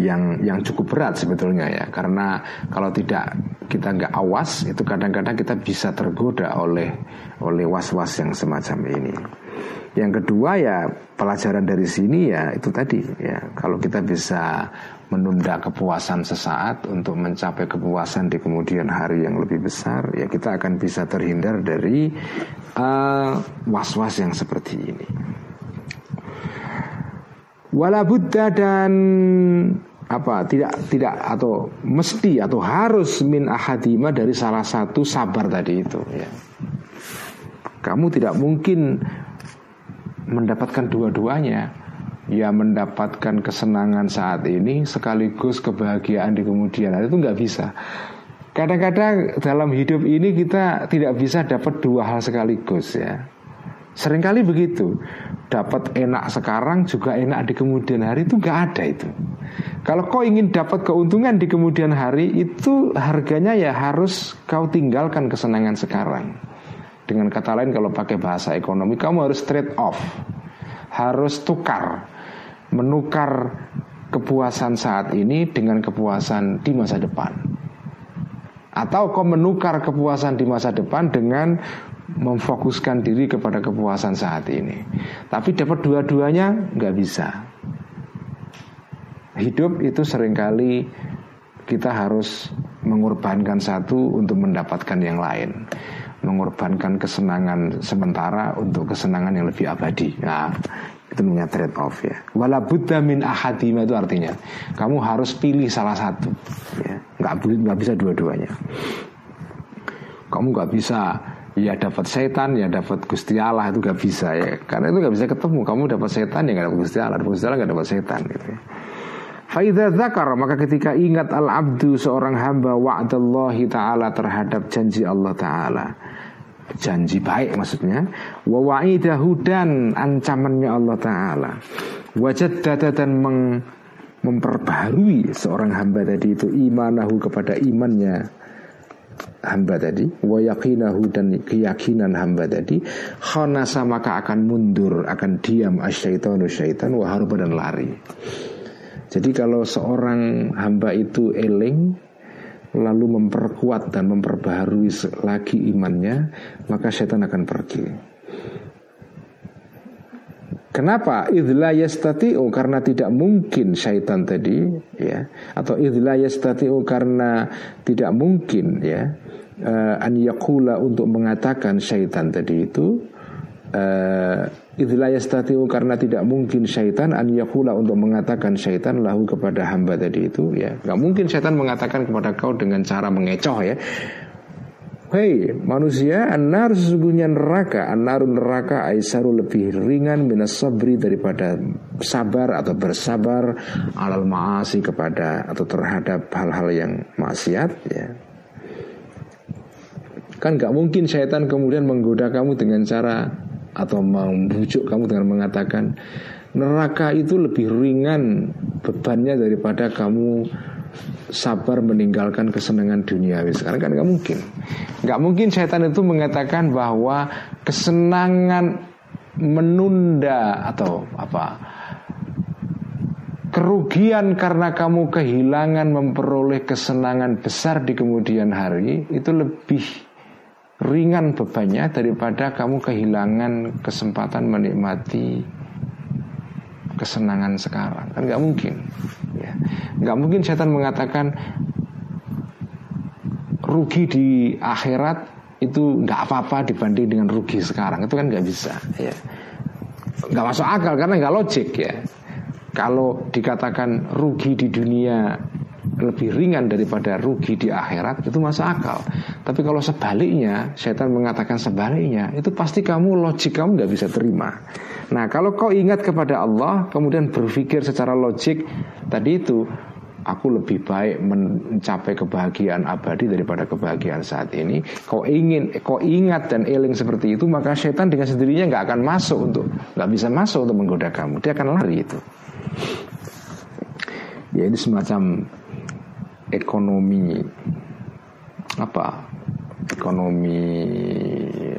S1: yang yang cukup berat sebetulnya ya karena kalau tidak kita nggak awas itu kadang-kadang kita bisa tergoda oleh oleh was-was yang semacam ini. Yang kedua ya pelajaran dari sini ya itu tadi ya kalau kita bisa menunda kepuasan sesaat untuk mencapai kepuasan di kemudian hari yang lebih besar ya kita akan bisa terhindar dari uh, was-was yang seperti ini. Wala buddha dan apa tidak tidak atau mesti atau harus min ahadima dari salah satu sabar tadi itu ya. Kamu tidak mungkin mendapatkan dua-duanya. Ya mendapatkan kesenangan saat ini sekaligus kebahagiaan di kemudian hari. Itu nggak bisa. Kadang-kadang dalam hidup ini kita tidak bisa dapat dua hal sekaligus ya sering kali begitu. Dapat enak sekarang juga enak di kemudian hari itu nggak ada itu. Kalau kau ingin dapat keuntungan di kemudian hari itu harganya ya harus kau tinggalkan kesenangan sekarang. Dengan kata lain kalau pakai bahasa ekonomi kamu harus trade off. Harus tukar. Menukar kepuasan saat ini dengan kepuasan di masa depan. Atau kau menukar kepuasan di masa depan dengan memfokuskan diri kepada kepuasan saat ini Tapi dapat dua-duanya nggak bisa Hidup itu sering kali kita harus mengorbankan satu untuk mendapatkan yang lain mengorbankan kesenangan sementara untuk kesenangan yang lebih abadi. Nah, itu namanya trade off ya. Wala buddha min ahadima itu artinya kamu harus pilih salah satu. Ya. Nggak nggak bisa dua-duanya. Kamu nggak bisa ya dapat setan ya dapat gusti Allah itu nggak bisa ya. Karena itu nggak bisa ketemu. Kamu dapat setan ya nggak dapat gusti Allah. Dapat gusti Allah nggak dapat setan gitu ya. Faidah zakar maka ketika ingat al abdu seorang hamba wa'dallahi taala terhadap janji Allah taala. Janji baik maksudnya. Wa wa'idahu dan ancamannya Allah taala. Wajad dan meng, memperbaharui seorang hamba tadi itu imanahu kepada imannya hamba tadi wa yaqinahu dan keyakinan hamba tadi khanasa maka akan mundur akan diam asyaitanu syaitan wa dan lari jadi kalau seorang hamba itu eling lalu memperkuat dan memperbaharui lagi imannya, maka setan akan pergi. Kenapa? Idla yastati'u karena tidak mungkin syaitan tadi ya atau idla yastati'u karena tidak mungkin ya uh, an yakula untuk mengatakan syaitan tadi itu uh, Idla yastatiu karena tidak mungkin syaitan an yakula untuk mengatakan syaitan lahu kepada hamba tadi itu ya. Gak mungkin syaitan mengatakan kepada kau dengan cara mengecoh ya. Hei manusia anar sesungguhnya neraka. Anar neraka aisaru lebih ringan minas sabri daripada sabar atau bersabar alal maasi kepada atau terhadap hal-hal yang maksiat ya. Kan gak mungkin syaitan kemudian menggoda kamu dengan cara atau membujuk kamu dengan mengatakan neraka itu lebih ringan bebannya daripada kamu sabar meninggalkan kesenangan duniawi. Sekarang kan nggak mungkin. Nggak mungkin setan itu mengatakan bahwa kesenangan menunda atau apa kerugian karena kamu kehilangan memperoleh kesenangan besar di kemudian hari itu lebih ringan bebannya daripada kamu kehilangan kesempatan menikmati kesenangan sekarang. Kan nggak mungkin. Ya. Nggak mungkin setan mengatakan rugi di akhirat itu nggak apa-apa dibanding dengan rugi sekarang. Itu kan nggak bisa ya. Nggak masuk akal karena nggak logik ya. Kalau dikatakan rugi di dunia lebih ringan daripada rugi di akhirat itu masuk akal tapi kalau sebaliknya setan mengatakan sebaliknya itu pasti kamu logik kamu nggak bisa terima nah kalau kau ingat kepada Allah kemudian berpikir secara logik tadi itu aku lebih baik mencapai kebahagiaan abadi daripada kebahagiaan saat ini. Kau ingin, kau ingat dan eling seperti itu, maka setan dengan sendirinya nggak akan masuk untuk, nggak bisa masuk untuk menggoda kamu. Dia akan lari itu. Ya ini semacam ekonomi apa? Ekonomi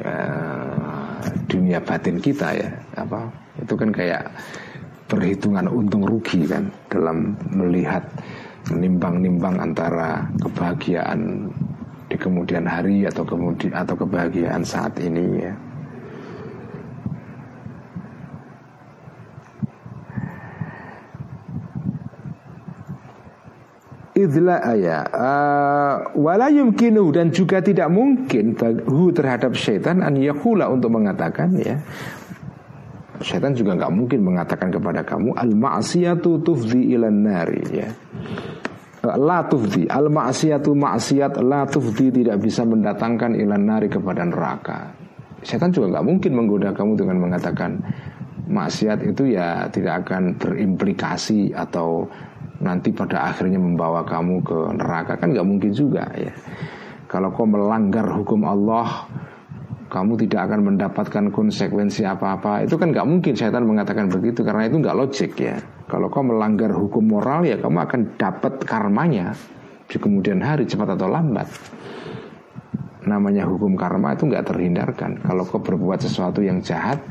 S1: uh, dunia batin kita ya, apa? Itu kan kayak perhitungan untung rugi kan dalam melihat menimbang-nimbang antara kebahagiaan di kemudian hari atau kemudian atau kebahagiaan saat ini ya. Idla ya uh, wala yumkinu dan juga tidak mungkin bahu terhadap syaitan an yakula untuk mengatakan ya Syaitan juga nggak mungkin mengatakan kepada kamu al ma'siyatu tufdi ilan nari ya. La tufdi al ma'siyatu maksiat la tufdi tidak bisa mendatangkan ilan nari kepada neraka. Syaitan juga nggak mungkin menggoda kamu dengan mengatakan maksiat itu ya tidak akan berimplikasi atau nanti pada akhirnya membawa kamu ke neraka. Kan nggak mungkin juga ya. Kalau kau melanggar hukum Allah kamu tidak akan mendapatkan konsekuensi apa-apa. Itu kan nggak mungkin setan mengatakan begitu karena itu nggak logik ya. Kalau kau melanggar hukum moral ya kamu akan dapat karmanya. Di kemudian hari cepat atau lambat namanya hukum karma itu nggak terhindarkan. Kalau kau berbuat sesuatu yang jahat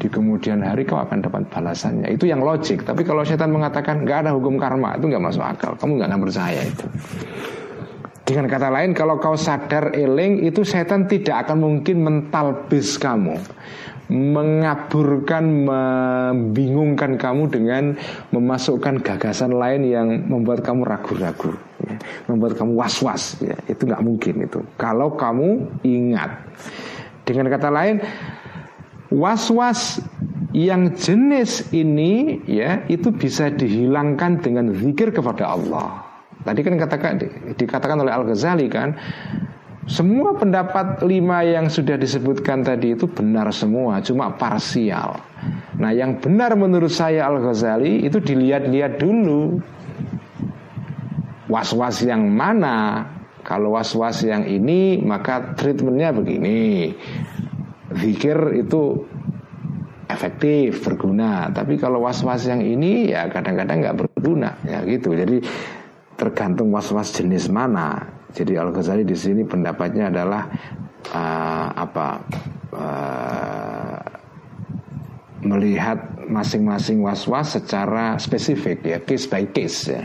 S1: di kemudian hari kau akan dapat balasannya. Itu yang logik. Tapi kalau setan mengatakan nggak ada hukum karma itu nggak masuk akal. Kamu nggak akan percaya itu. Dengan kata lain kalau kau sadar eling itu setan tidak akan mungkin mentalbis kamu Mengaburkan, membingungkan kamu dengan memasukkan gagasan lain yang membuat kamu ragu-ragu ya. Membuat kamu was-was ya. Itu nggak mungkin itu Kalau kamu ingat Dengan kata lain Was-was yang jenis ini ya itu bisa dihilangkan dengan zikir kepada Allah Tadi kan katakan dikatakan oleh Al Ghazali kan semua pendapat lima yang sudah disebutkan tadi itu benar semua, cuma parsial. Nah, yang benar menurut saya Al Ghazali itu dilihat-lihat dulu. Was-was yang mana? Kalau was-was yang ini maka treatmentnya begini. Zikir itu efektif berguna, tapi kalau was-was yang ini ya kadang-kadang nggak berguna, ya gitu. Jadi tergantung was-was jenis mana. Jadi Al Ghazali di sini pendapatnya adalah uh, apa uh, melihat masing-masing was-was secara spesifik ya case by case ya.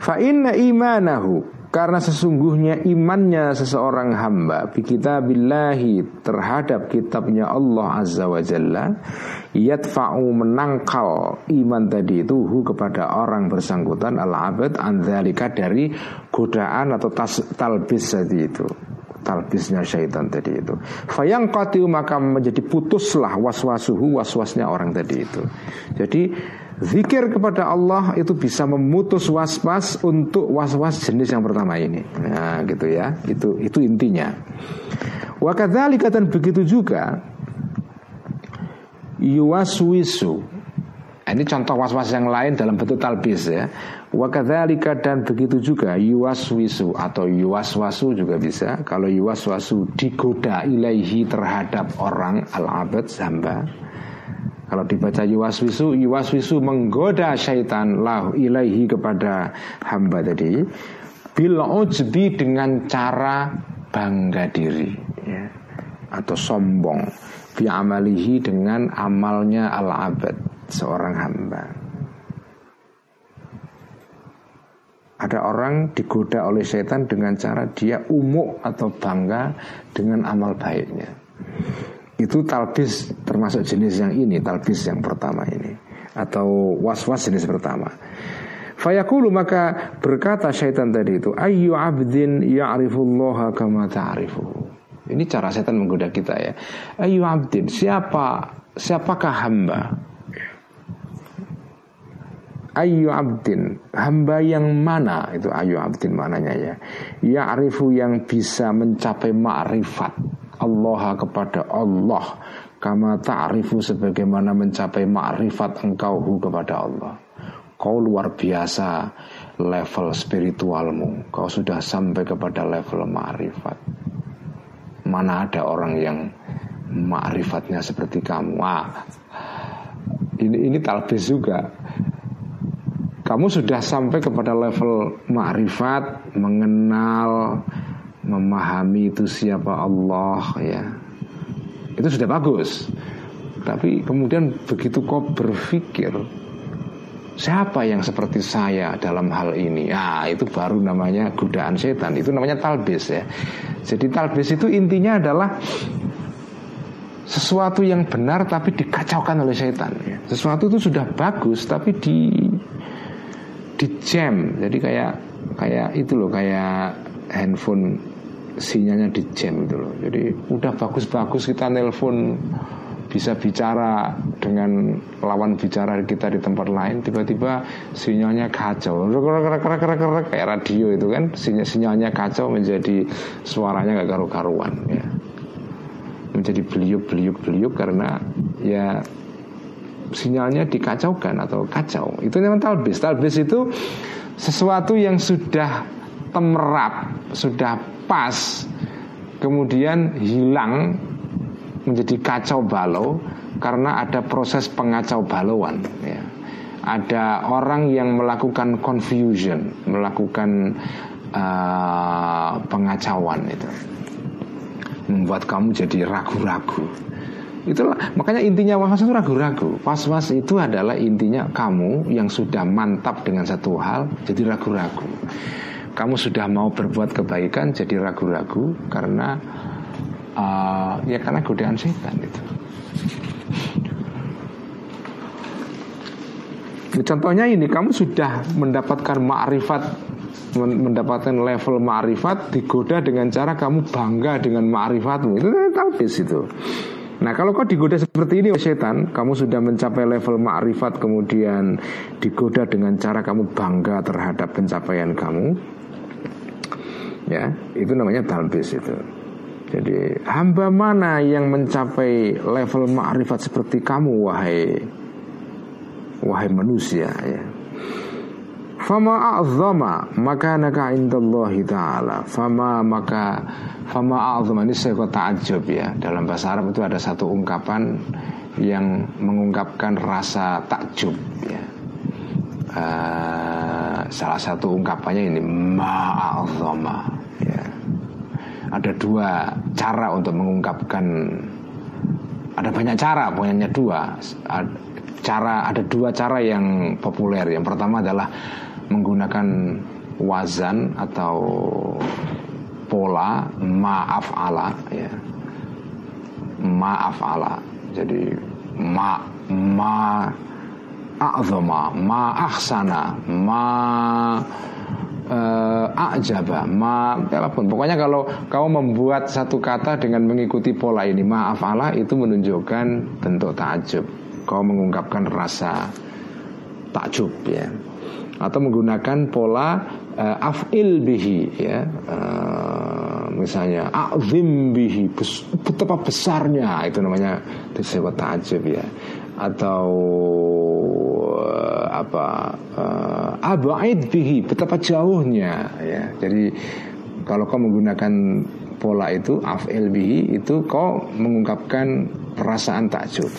S1: Fa inna imanahu karena sesungguhnya imannya seseorang hamba bi kitabillahi terhadap kitabnya Allah Azza wa Jalla yadfa'u menangkal iman tadi itu hu kepada orang bersangkutan al-abad anzalika dari godaan atau tas, talbis tadi itu talbisnya syaitan tadi itu. Fayang qatiu maka menjadi putuslah waswasuhu waswasnya orang tadi itu. Jadi Zikir kepada Allah itu bisa memutus was-was untuk was-was jenis yang pertama ini. Nah, gitu ya. Itu itu intinya. Wa kadzalika dan begitu juga yuwaswisu. Nah, ini contoh was-was yang lain dalam bentuk talbis ya. Wa kadzalika dan begitu juga yuwaswisu atau yuwaswasu juga bisa. Kalau yuwaswasu digoda ilaihi terhadap orang al-abad hamba kalau dibaca yuwaswisu, yuwaswisu menggoda syaitan lah ilaihi kepada hamba tadi. bil ujbi dengan cara bangga diri ya, atau sombong bi amalihi dengan amalnya al abad seorang hamba ada orang digoda oleh setan dengan cara dia umuk atau bangga dengan amal baiknya itu talbis termasuk jenis yang ini talbis yang pertama ini. Atau was-was jenis pertama. Fayaqulu maka berkata syaitan tadi itu Ayu abdin ya'rifullaha kama ta'rifuhu Ini cara syaitan menggoda kita ya. Ayu abdin Siapa Siapakah hamba? Ayu abdin Hamba yang mana? Itu ayu abdin mananya ya. Ya'rifu yang bisa mencapai ma'rifat Allah kepada Allah Kama ta'rifu sebagaimana mencapai ma'rifat engkau kepada Allah Kau luar biasa level spiritualmu. Kau sudah sampai kepada level ma'rifat. Mana ada orang yang ma'rifatnya seperti kamu. Ah, ini ini talbis juga. Kamu sudah sampai kepada level ma'rifat, mengenal, memahami itu siapa Allah ya. Itu sudah bagus. Tapi kemudian begitu kau berpikir Siapa yang seperti saya dalam hal ini? Ah, itu baru namanya godaan setan. Itu namanya talbis ya. Jadi talbis itu intinya adalah sesuatu yang benar tapi dikacaukan oleh setan. Ya. Sesuatu itu sudah bagus tapi di di jam. Jadi kayak kayak itu loh kayak handphone sinyalnya di jam itu loh. Jadi udah bagus-bagus kita nelpon bisa bicara dengan lawan bicara kita di tempat lain tiba-tiba sinyalnya kacau. Kayak radio itu kan. Sinyal sinyalnya kacau menjadi suaranya gak karu-karuan ya. Menjadi beliuk-beliuk-beliuk karena ya sinyalnya dikacaukan atau kacau. Itu memang talbis. Talbis itu sesuatu yang sudah temerap sudah pas kemudian hilang menjadi kacau balau karena ada proses pengacau balauan ya. Ada orang yang melakukan confusion, melakukan uh, pengacauan itu. Membuat kamu jadi ragu-ragu. Itulah makanya intinya was-was itu ragu-ragu. Was-was itu adalah intinya kamu yang sudah mantap dengan satu hal jadi ragu-ragu. Kamu sudah mau berbuat kebaikan jadi ragu-ragu karena uh, ya karena godaan setan itu. Contohnya ini kamu sudah mendapatkan ma'rifat mendapatkan level ma'rifat digoda dengan cara kamu bangga dengan ma'rifatmu itu kan talbis itu. Nah kalau kau digoda seperti ini oleh setan Kamu sudah mencapai level ma'rifat Kemudian digoda dengan cara kamu bangga terhadap pencapaian kamu Ya itu namanya talbis itu. Jadi hamba mana yang mencapai level ma'rifat seperti kamu wahai wahai manusia ya. Fama a'zama makanaka indallahi ta'ala. Fama maka Fama a'zama ini saya ta'ajub ya. Dalam bahasa Arab itu ada satu ungkapan Yang mengungkapkan rasa takjub ya. Uh, Salah satu ungkapannya ini Ma'azama ya. Ada dua cara untuk mengungkapkan. Ada banyak cara pokoknya dua. Cara ada dua cara yang populer. Yang pertama adalah menggunakan wazan atau pola maaf ala ya. Maaf ala jadi ma ma a'zama ma ahsana ma uh, ajaba ma apa pun pokoknya kalau kau membuat satu kata dengan mengikuti pola ini maaf Allah itu menunjukkan bentuk takjub kau mengungkapkan rasa takjub ya. Atau menggunakan pola uh, afil bihi ya. Uh, misalnya azim bihi betapa besarnya itu namanya disebut takjub ya atau uh, apa uh, abaid bihi betapa jauhnya ya. Jadi kalau kau menggunakan pola itu afil bihi itu kau mengungkapkan perasaan takjub.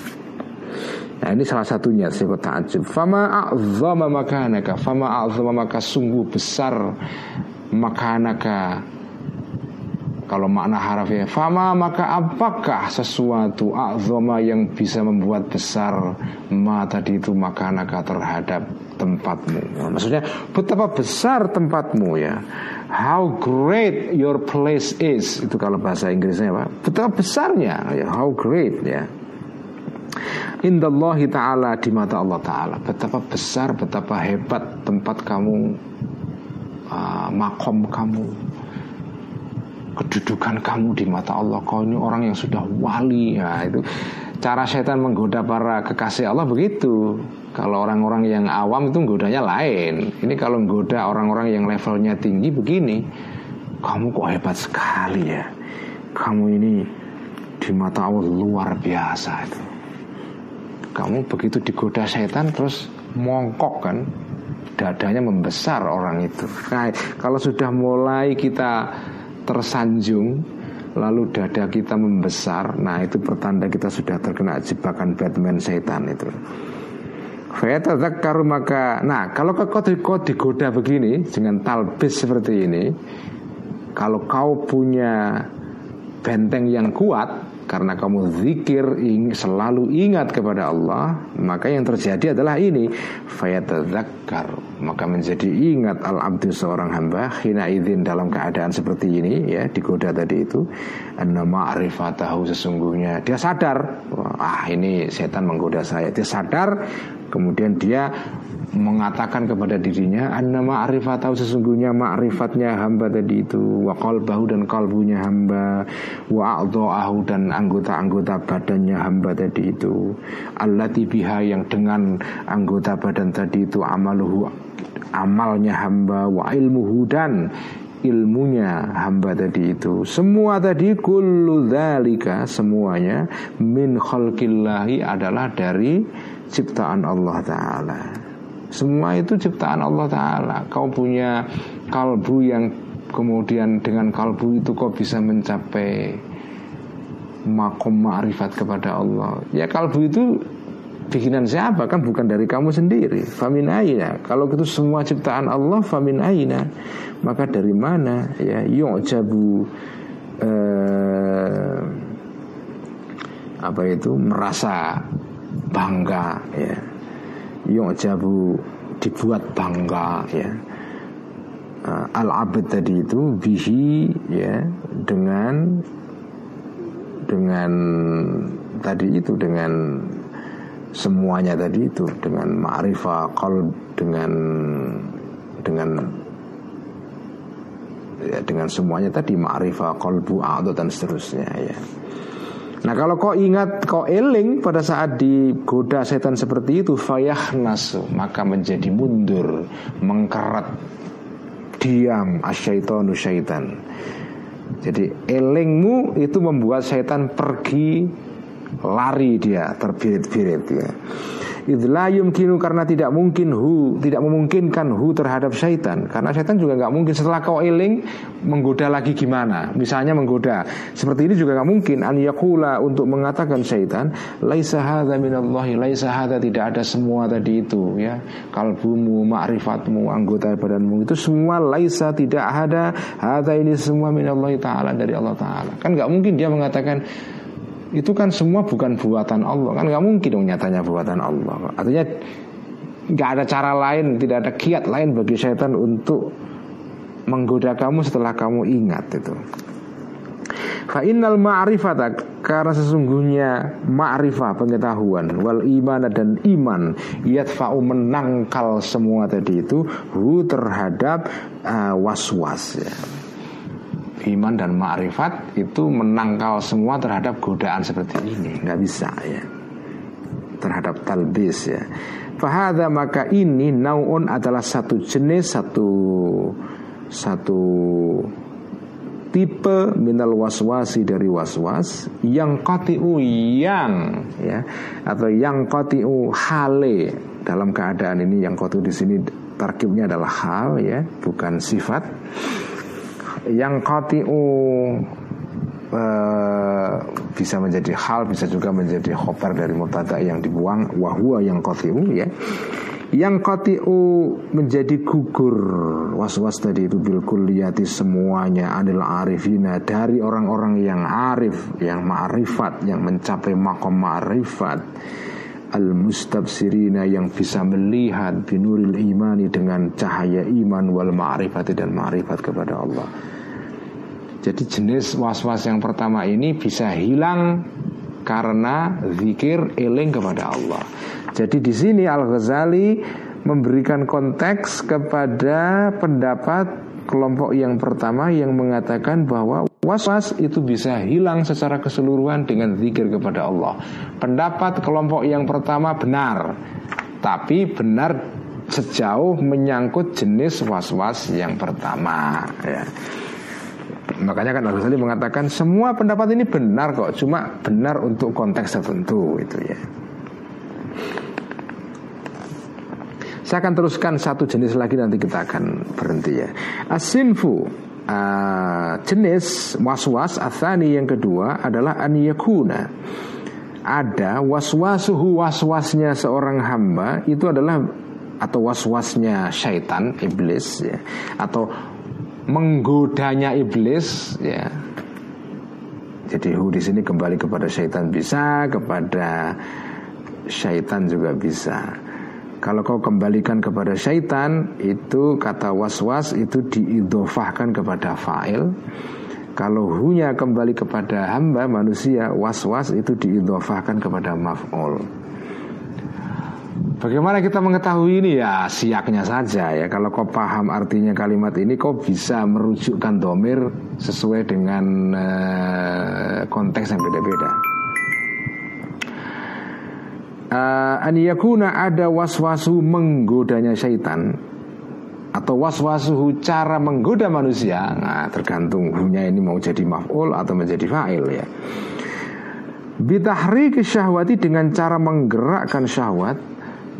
S1: Nah ini salah satunya sifat takjub. Fama a'zama makanaka, fama a'zama maka sungguh besar makanaka kalau makna harfiah fama maka apakah sesuatu azama yang bisa membuat besar ma tadi itu makanaka terhadap tempatmu. Maksudnya betapa besar tempatmu ya. How great your place is itu kalau bahasa Inggrisnya Pak. Betapa besarnya ya. How great ya. Indallahi ta'ala di mata Allah ta'ala Betapa besar, betapa hebat tempat kamu uh, Makom kamu kedudukan kamu di mata Allah. Kau ini orang yang sudah wali. Ya itu cara setan menggoda para kekasih Allah begitu. Kalau orang-orang yang awam itu menggodanya lain. Ini kalau menggoda orang-orang yang levelnya tinggi begini kamu kok hebat sekali ya. Kamu ini di mata Allah luar biasa itu. Kamu begitu digoda setan terus mongkok kan? Dadanya membesar orang itu. Nah, kalau sudah mulai kita tersanjung lalu dada kita membesar nah itu pertanda kita sudah terkena jebakan Batman setan itu. Fayatadzakkaru maka Nah kalau kau, digoda begini Dengan talbis seperti ini Kalau kau punya Benteng yang kuat karena kamu zikir selalu ingat kepada Allah maka yang terjadi adalah ini. Fayatadzakkar. Maka menjadi ingat al abdu seorang hamba hina izin dalam keadaan seperti ini ya digoda tadi itu. Anna ma'rifatahu sesungguhnya dia sadar. Ah ini setan menggoda saya. Dia sadar kemudian dia mengatakan kepada dirinya anna ma'rifatahu sesungguhnya ma'rifatnya hamba tadi itu wa qalbahu dan kalbunya hamba wa a'dha'ahu dan anggota-anggota badannya hamba tadi itu. Allati biha yang dengan anggota badan tadi itu amaluhu amalnya hamba wa ilmuhu dan ilmunya hamba tadi itu. Semua tadi kullu dzalika semuanya min khalqillahi adalah dari ciptaan Allah taala semua itu ciptaan Allah Ta'ala. Kau punya kalbu yang kemudian dengan kalbu itu kau bisa mencapai makom ma'rifat kepada Allah. Ya kalbu itu bikinan siapa? Kan bukan dari kamu sendiri. Famin aina. Kalau itu semua ciptaan Allah famin aina. Maka dari mana? Ya yu'jabu eh, apa itu? Merasa bangga ya yu'jabu dibuat bangga ya. Uh, al abad tadi itu bihi ya dengan dengan tadi itu dengan semuanya tadi itu dengan ma'rifah qalb dengan dengan ya, dengan semuanya tadi ma'rifah qalbu a'dhu dan seterusnya ya Nah kalau kau ingat kau eling pada saat digoda setan seperti itu fayah nasu maka menjadi mundur mengkerat diam asyaitonu syaitan. Jadi elingmu itu membuat setan pergi lari dia terbirit-birit ya. Idlayum kinu karena tidak mungkin hu Tidak memungkinkan hu terhadap syaitan. Karena syaitan juga nggak mungkin. Setelah kau eling Menggoda lagi gimana? Misalnya menggoda. Seperti ini juga nggak mungkin. An yakula untuk mengatakan syaitan Laisa hadha minallahi Laisa hadha tidak ada semua tadi itu ya. Kalbumu, ma'rifatmu, anggota badanmu Itu semua laisa tidak ada. Hadha ini semua minallahi ta'ala Dari Allah ta'ala. Kan nggak mungkin dia mengatakan itu kan semua bukan buatan Allah. Kan nggak mungkin dong nyatanya buatan Allah. Artinya nggak ada cara lain tidak ada kiat lain bagi setan untuk menggoda kamu setelah kamu ingat itu. Fa'innal ma'rifata Karena sesungguhnya ma'rifah pengetahuan Wal iman dan iman Yadfa'u menangkal semua tadi itu Hu terhadap uh, was-was ya iman dan ma'rifat itu menangkal semua terhadap godaan seperti ini. Nggak bisa ya. Terhadap talbis ya. Fahada maka ini naun adalah satu jenis satu satu tipe minal waswasi dari waswas. Yang kotiu yang ya atau yang kotiu hale. Dalam keadaan ini yang kotiu di sini tarkibnya adalah hal ya bukan sifat yang qatiu uh, bisa menjadi hal bisa juga menjadi khobar dari mutada yang dibuang. Wahwa yang qatiu ya. Yang kotiu menjadi gugur. Was-was tadi itu bil kulliyati semuanya adalah arifina dari orang-orang yang arif yang ma'rifat yang mencapai makom ma'rifat al mustabsirina yang bisa melihat binuril imani dengan cahaya iman wal ma'rifat dan ma'rifat kepada Allah jadi jenis was-was yang pertama ini bisa hilang karena zikir eling kepada Allah. Jadi di sini Al Ghazali memberikan konteks kepada pendapat kelompok yang pertama yang mengatakan bahwa was-was itu bisa hilang secara keseluruhan dengan zikir kepada Allah. Pendapat kelompok yang pertama benar, tapi benar sejauh menyangkut jenis was-was yang pertama. Ya. Makanya kan Al-Ghazali mengatakan semua pendapat ini benar kok, cuma benar untuk konteks tertentu itu ya. Saya akan teruskan satu jenis lagi nanti kita akan berhenti ya. Asinfu uh, jenis waswas athani yang kedua adalah aniyakuna. Ada waswasuhu waswasnya seorang hamba itu adalah atau waswasnya syaitan iblis ya. Atau menggodanya iblis ya. Jadi hu di sini kembali kepada syaitan bisa kepada syaitan juga bisa kalau kau kembalikan kepada syaitan itu kata was-was itu diidofahkan kepada fa'il. Kalau hunya kembali kepada hamba manusia was-was itu diidofahkan kepada maf'ul. Bagaimana kita mengetahui ini? Ya siaknya saja ya. Kalau kau paham artinya kalimat ini Kau bisa merujukkan domir sesuai dengan uh, konteks yang beda-beda uh, Aniyakuna ada waswasu menggodanya syaitan Atau waswasuhu cara menggoda manusia Nah tergantung hunya ini mau jadi maf'ul atau menjadi fa'il ya Bitahri syahwati dengan cara menggerakkan syahwat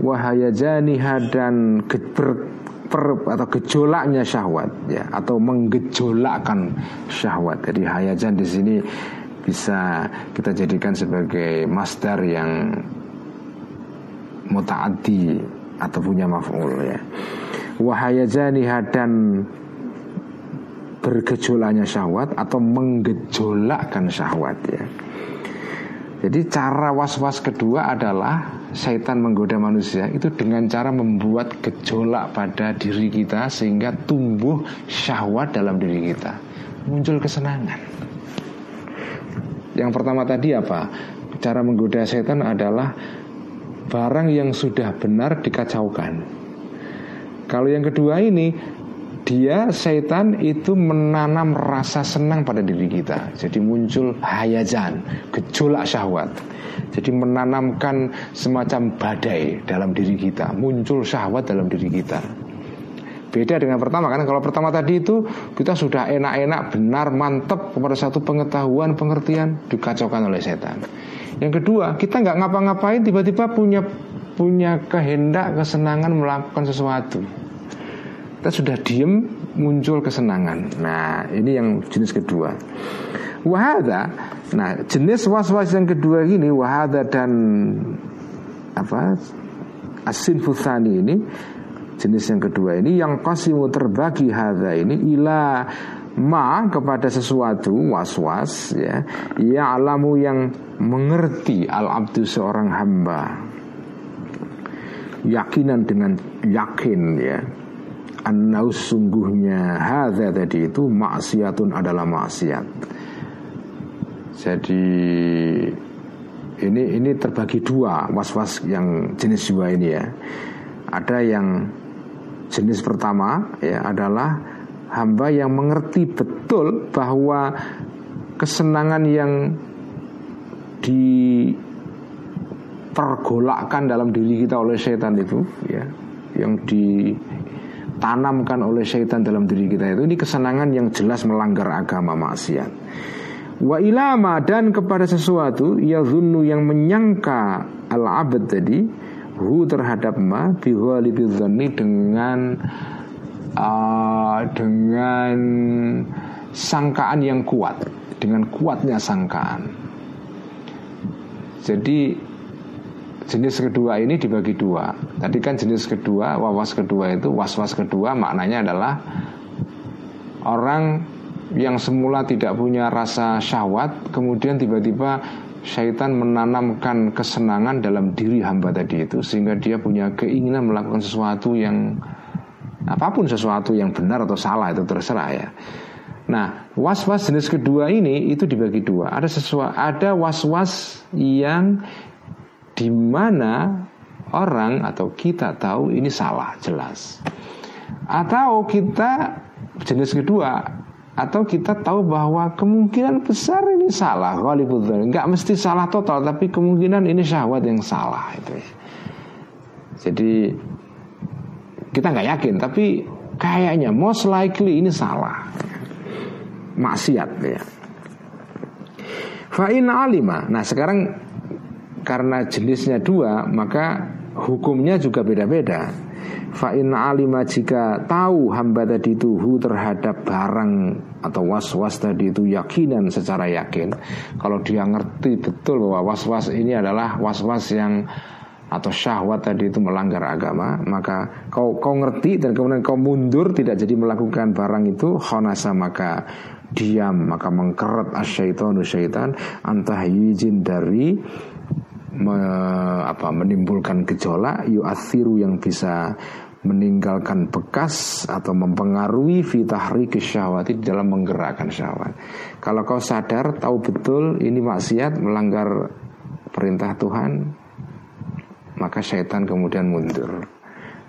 S1: wahayajaniha dan ke, per, per, atau gejolaknya syahwat ya atau menggejolakkan syahwat. Jadi hayajan di sini bisa kita jadikan sebagai master yang mutaaddi atau punya maf'ul ya. Wahayajaniha dan bergejolaknya syahwat atau menggejolakkan syahwat ya. Jadi cara was-was kedua adalah Syaitan menggoda manusia itu dengan cara membuat gejolak pada diri kita sehingga tumbuh syahwat dalam diri kita, muncul kesenangan. Yang pertama tadi apa? Cara menggoda setan adalah barang yang sudah benar dikacaukan. Kalau yang kedua ini dia setan itu menanam rasa senang pada diri kita. Jadi muncul hayajan, gejolak syahwat. Jadi menanamkan semacam badai dalam diri kita, muncul syahwat dalam diri kita. Beda dengan pertama kan kalau pertama tadi itu kita sudah enak-enak benar mantep kepada satu pengetahuan pengertian dikacaukan oleh setan. Yang kedua kita nggak ngapa-ngapain tiba-tiba punya punya kehendak kesenangan melakukan sesuatu. Kita sudah diem muncul kesenangan. Nah ini yang jenis kedua. Wahada Nah jenis was-was yang kedua ini Wahada dan Apa Asin futhani ini Jenis yang kedua ini Yang kasimu terbagi hada ini Ila ma kepada sesuatu was-was ya Ya alamu yang mengerti Al-abdu seorang hamba. Yakinan dengan yakin ya. Annaus sungguhnya Hada tadi itu Maksiatun adalah maksiat. Jadi ini ini terbagi dua was-was yang jenis dua ini ya. Ada yang jenis pertama ya adalah hamba yang mengerti betul bahwa kesenangan yang dipergolakkan dalam diri kita oleh setan itu ya yang ditanamkan oleh setan dalam diri kita itu ini kesenangan yang jelas melanggar agama maksiat. Wa ilama dan kepada sesuatu ya zunnu yang menyangka al-abad tadi hu terhadap ma biwalidhi dengan uh, dengan sangkaan yang kuat dengan kuatnya sangkaan jadi jenis kedua ini dibagi dua. Tadi kan jenis kedua, wawas kedua itu was-was kedua maknanya adalah orang yang semula tidak punya rasa syahwat kemudian tiba-tiba syaitan menanamkan kesenangan dalam diri hamba tadi itu sehingga dia punya keinginan melakukan sesuatu yang apa pun sesuatu yang benar atau salah itu terserah ya. Nah, was-was jenis kedua ini itu dibagi dua. Ada sesuatu, ada was-was yang di mana orang atau kita tahu ini salah jelas. Atau kita jenis kedua atau kita tahu bahwa kemungkinan besar ini salah Ghalibudhan nggak mesti salah total tapi kemungkinan ini syahwat yang salah itu. Jadi kita nggak yakin tapi kayaknya most likely ini salah. Maksiat ya. Fa'in alima. Nah sekarang karena jenisnya dua maka hukumnya juga beda-beda. Fa'in alima jika tahu hamba tadi itu terhadap barang atau was-was tadi itu yakinan secara yakin. Kalau dia ngerti betul bahwa was-was ini adalah was-was yang atau syahwat tadi itu melanggar agama Maka kau kau ngerti dan kemudian kau mundur tidak jadi melakukan barang itu Khonasa maka diam maka mengkeret asyaitonu syaitan antah izin dari me, apa, menimbulkan gejolak yuathiru yang bisa meninggalkan bekas atau mempengaruhi fitahri kesyahwati dalam menggerakkan syahwat. Kalau kau sadar tahu betul ini maksiat melanggar perintah Tuhan, maka syaitan kemudian mundur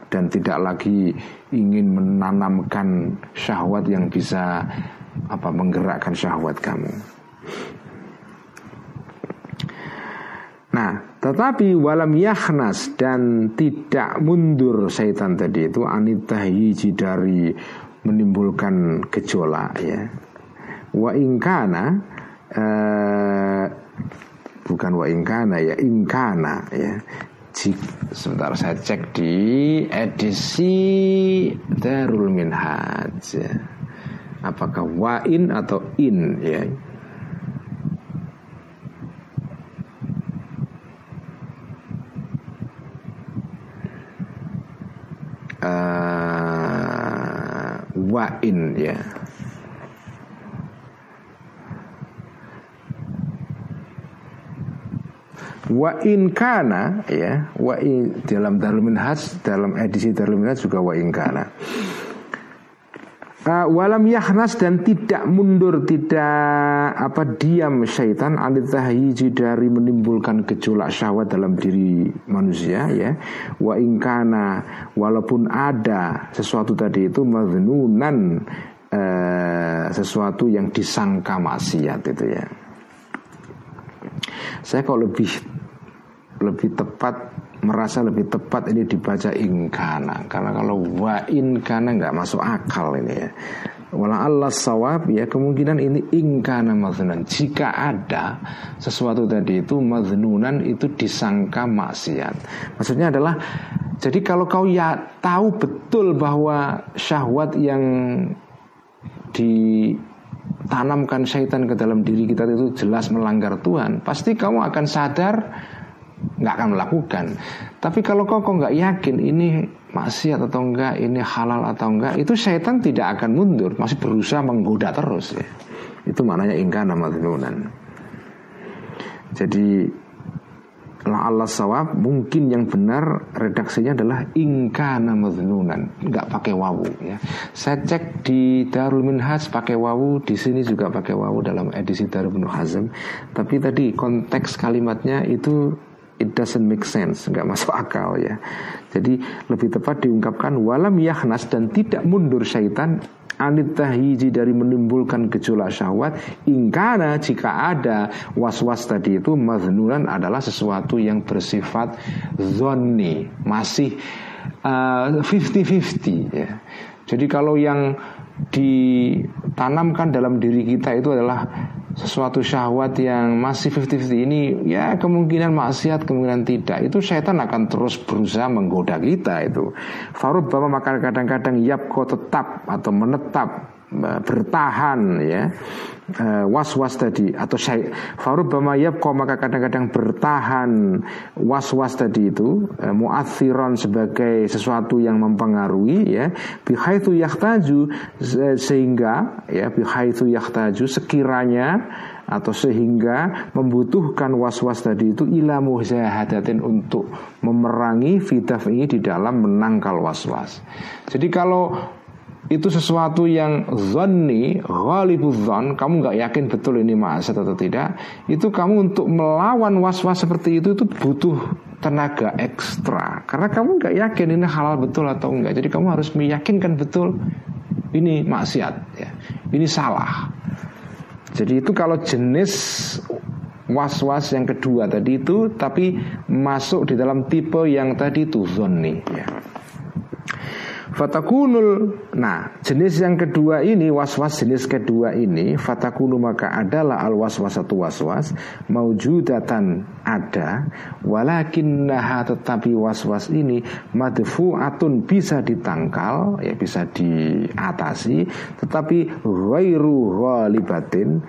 S1: dan tidak lagi ingin menanamkan syahwat yang bisa apa menggerakkan syahwat kamu. Nah, tetapi walam yahnas dan tidak mundur syaitan tadi itu anitahiji dari menimbulkan gejolak ya. Wa ingkana eh, bukan wa ingkana ya ingkana ya. Jik, sebentar saya cek di edisi Darul Minhaj ya. Apakah wain atau in ya uh, wa'in ya. Wa in kana ya. Wa in, dalam Darul Minhaj dalam edisi Darul Minhaj juga wa in kana uh, walam yahnas dan tidak mundur tidak apa diam syaitan. Anitahiji dari menimbulkan gejolak syahwat dalam diri manusia ya. Wa ingkana walaupun ada sesuatu tadi itu maznunan uh, sesuatu yang disangka maksiat itu ya. Saya kalau lebih lebih tepat merasa lebih tepat ini dibaca ingkana karena kalau wa inkana nggak masuk akal ini ya. Wala Allah sawab ya kemungkinan ini ingkana maznunan. Jika ada sesuatu tadi itu maznunan itu disangka maksiat. Maksudnya adalah Jadi kalau kau ya tahu betul bahwa syahwat yang ditanamkan syaitan ke dalam diri kita itu jelas melanggar Tuhan Pasti kamu akan sadar nggak akan melakukan. Tapi kalau kau kau nggak yakin ini maksiat atau enggak, ini halal atau enggak, itu syaitan tidak akan mundur, masih berusaha menggoda terus ya. Itu maknanya nama madnunan. Jadi la Allah sawab mungkin yang benar redaksinya adalah ingkana madnunan nggak pakai wawu ya saya cek di Darul Minhaj pakai wawu di sini juga pakai wawu dalam edisi Darul Hazm tapi tadi konteks kalimatnya itu it doesn't make sense, nggak masuk akal ya. Jadi lebih tepat diungkapkan walam yahnas dan tidak mundur syaitan anit tahiji dari menimbulkan gejolak syahwat ingkana jika ada was-was tadi itu maznunan adalah sesuatu yang bersifat zonni masih uh, 50-50 ya. Jadi kalau yang ditanamkan dalam diri kita itu adalah sesuatu syahwat yang masih 50-50 ini ya kemungkinan maksiat kemungkinan tidak. Itu setan akan terus berusaha menggoda kita itu. Farub bahwa maka kadang-kadang yap kau tetap atau menetap bertahan ya uh, was-was tadi atau syai farubama yabqa maka kadang-kadang bertahan was-was tadi itu uh, muathiron sebagai sesuatu yang mempengaruhi ya bihaitsu yahtaju sehingga ya bihaitsu yahtaju sekiranya atau sehingga membutuhkan was-was tadi itu ila muhzahadatin untuk memerangi fitaf ini di dalam menangkal was-was. Jadi kalau itu sesuatu yang zonni, ghalibudz kamu nggak yakin betul ini maksiat atau tidak, itu kamu untuk melawan was-was seperti itu itu butuh tenaga ekstra. Karena kamu nggak yakin ini halal betul atau enggak. Jadi kamu harus meyakinkan betul ini maksiat ya. Ini salah. Jadi itu kalau jenis was-was yang kedua tadi itu tapi masuk di dalam tipe yang tadi itu zonni ya. Fatakunul. Nah jenis yang kedua ini Was-was jenis kedua ini Fatakunu maka adalah al was-was satu was-was Maujudatan ada Walakin naha tetapi was-was ini Madfu'atun bisa ditangkal Ya bisa diatasi Tetapi Ghairu ghalibatin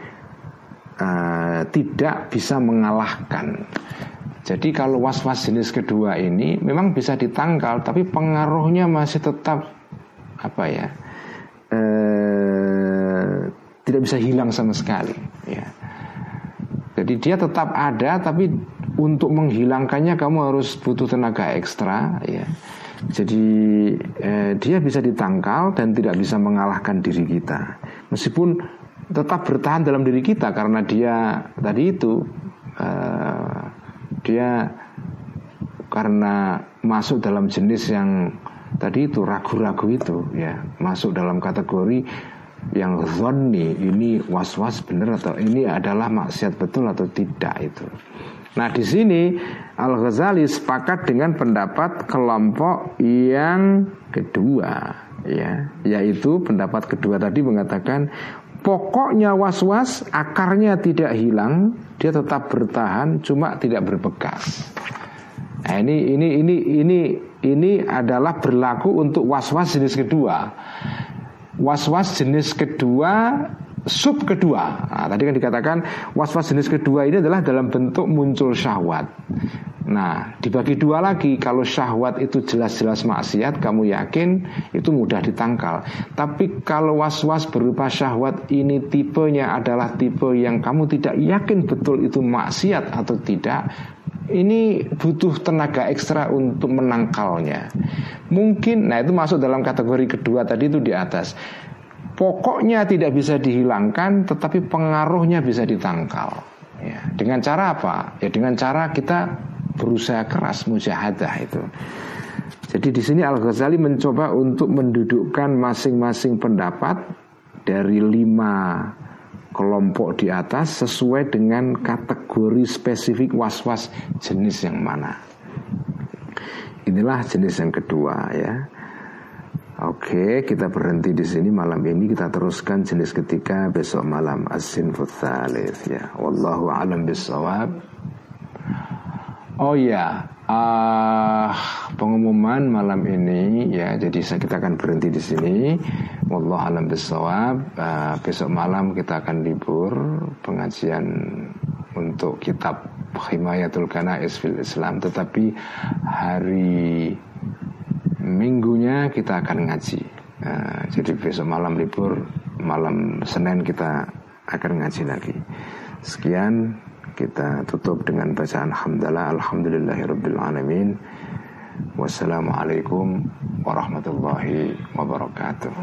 S1: uh, Tidak bisa mengalahkan jadi kalau was-was jenis kedua ini memang bisa ditangkal, tapi pengaruhnya masih tetap apa ya? Eh, tidak bisa hilang sama sekali. Ya. Jadi dia tetap ada, tapi untuk menghilangkannya kamu harus butuh tenaga ekstra. Ya. Jadi eh, dia bisa ditangkal dan tidak bisa mengalahkan diri kita, meskipun tetap bertahan dalam diri kita karena dia tadi itu. Eh, dia karena masuk dalam jenis yang tadi itu ragu-ragu itu ya masuk dalam kategori yang zonni ini was-was benar atau ini adalah maksiat betul atau tidak itu. Nah di sini Al Ghazali sepakat dengan pendapat kelompok yang kedua ya yaitu pendapat kedua tadi mengatakan Pokoknya was-was akarnya tidak hilang, dia tetap bertahan, cuma tidak berbekas. Nah, ini ini ini ini ini adalah berlaku untuk was-was jenis kedua. Was-was jenis kedua sub kedua. Nah, tadi kan dikatakan was-was jenis kedua ini adalah dalam bentuk muncul syahwat. Nah, dibagi dua lagi. Kalau syahwat itu jelas-jelas maksiat, kamu yakin itu mudah ditangkal. Tapi kalau was-was berupa syahwat ini tipenya adalah tipe yang kamu tidak yakin betul itu maksiat atau tidak, ini butuh tenaga ekstra untuk menangkalnya. Mungkin, nah itu masuk dalam kategori kedua tadi itu di atas. Pokoknya tidak bisa dihilangkan, tetapi pengaruhnya bisa ditangkal. Ya, dengan cara apa? Ya dengan cara kita berusaha keras mujahadah itu. Jadi di sini Al Ghazali mencoba untuk mendudukkan masing-masing pendapat dari lima kelompok di atas sesuai dengan kategori spesifik was-was jenis yang mana. Inilah jenis yang kedua ya. Oke, kita berhenti di sini malam ini kita teruskan jenis ketiga besok malam as-sinfut ya. Wallahu a'lam bissawab. Oh ya, uh, pengumuman malam ini ya, jadi kita akan berhenti di sini. Wallah alam bisawab. Uh, besok malam kita akan libur pengajian untuk kitab Himayatul Kanais fil Islam, tetapi hari minggunya kita akan ngaji. Nah, jadi besok malam libur, malam Senin kita akan ngaji lagi. Sekian kita tutup dengan bacaan hamdalah alhamdulillahirabbil alamin. Wassalamualaikum warahmatullahi wabarakatuh.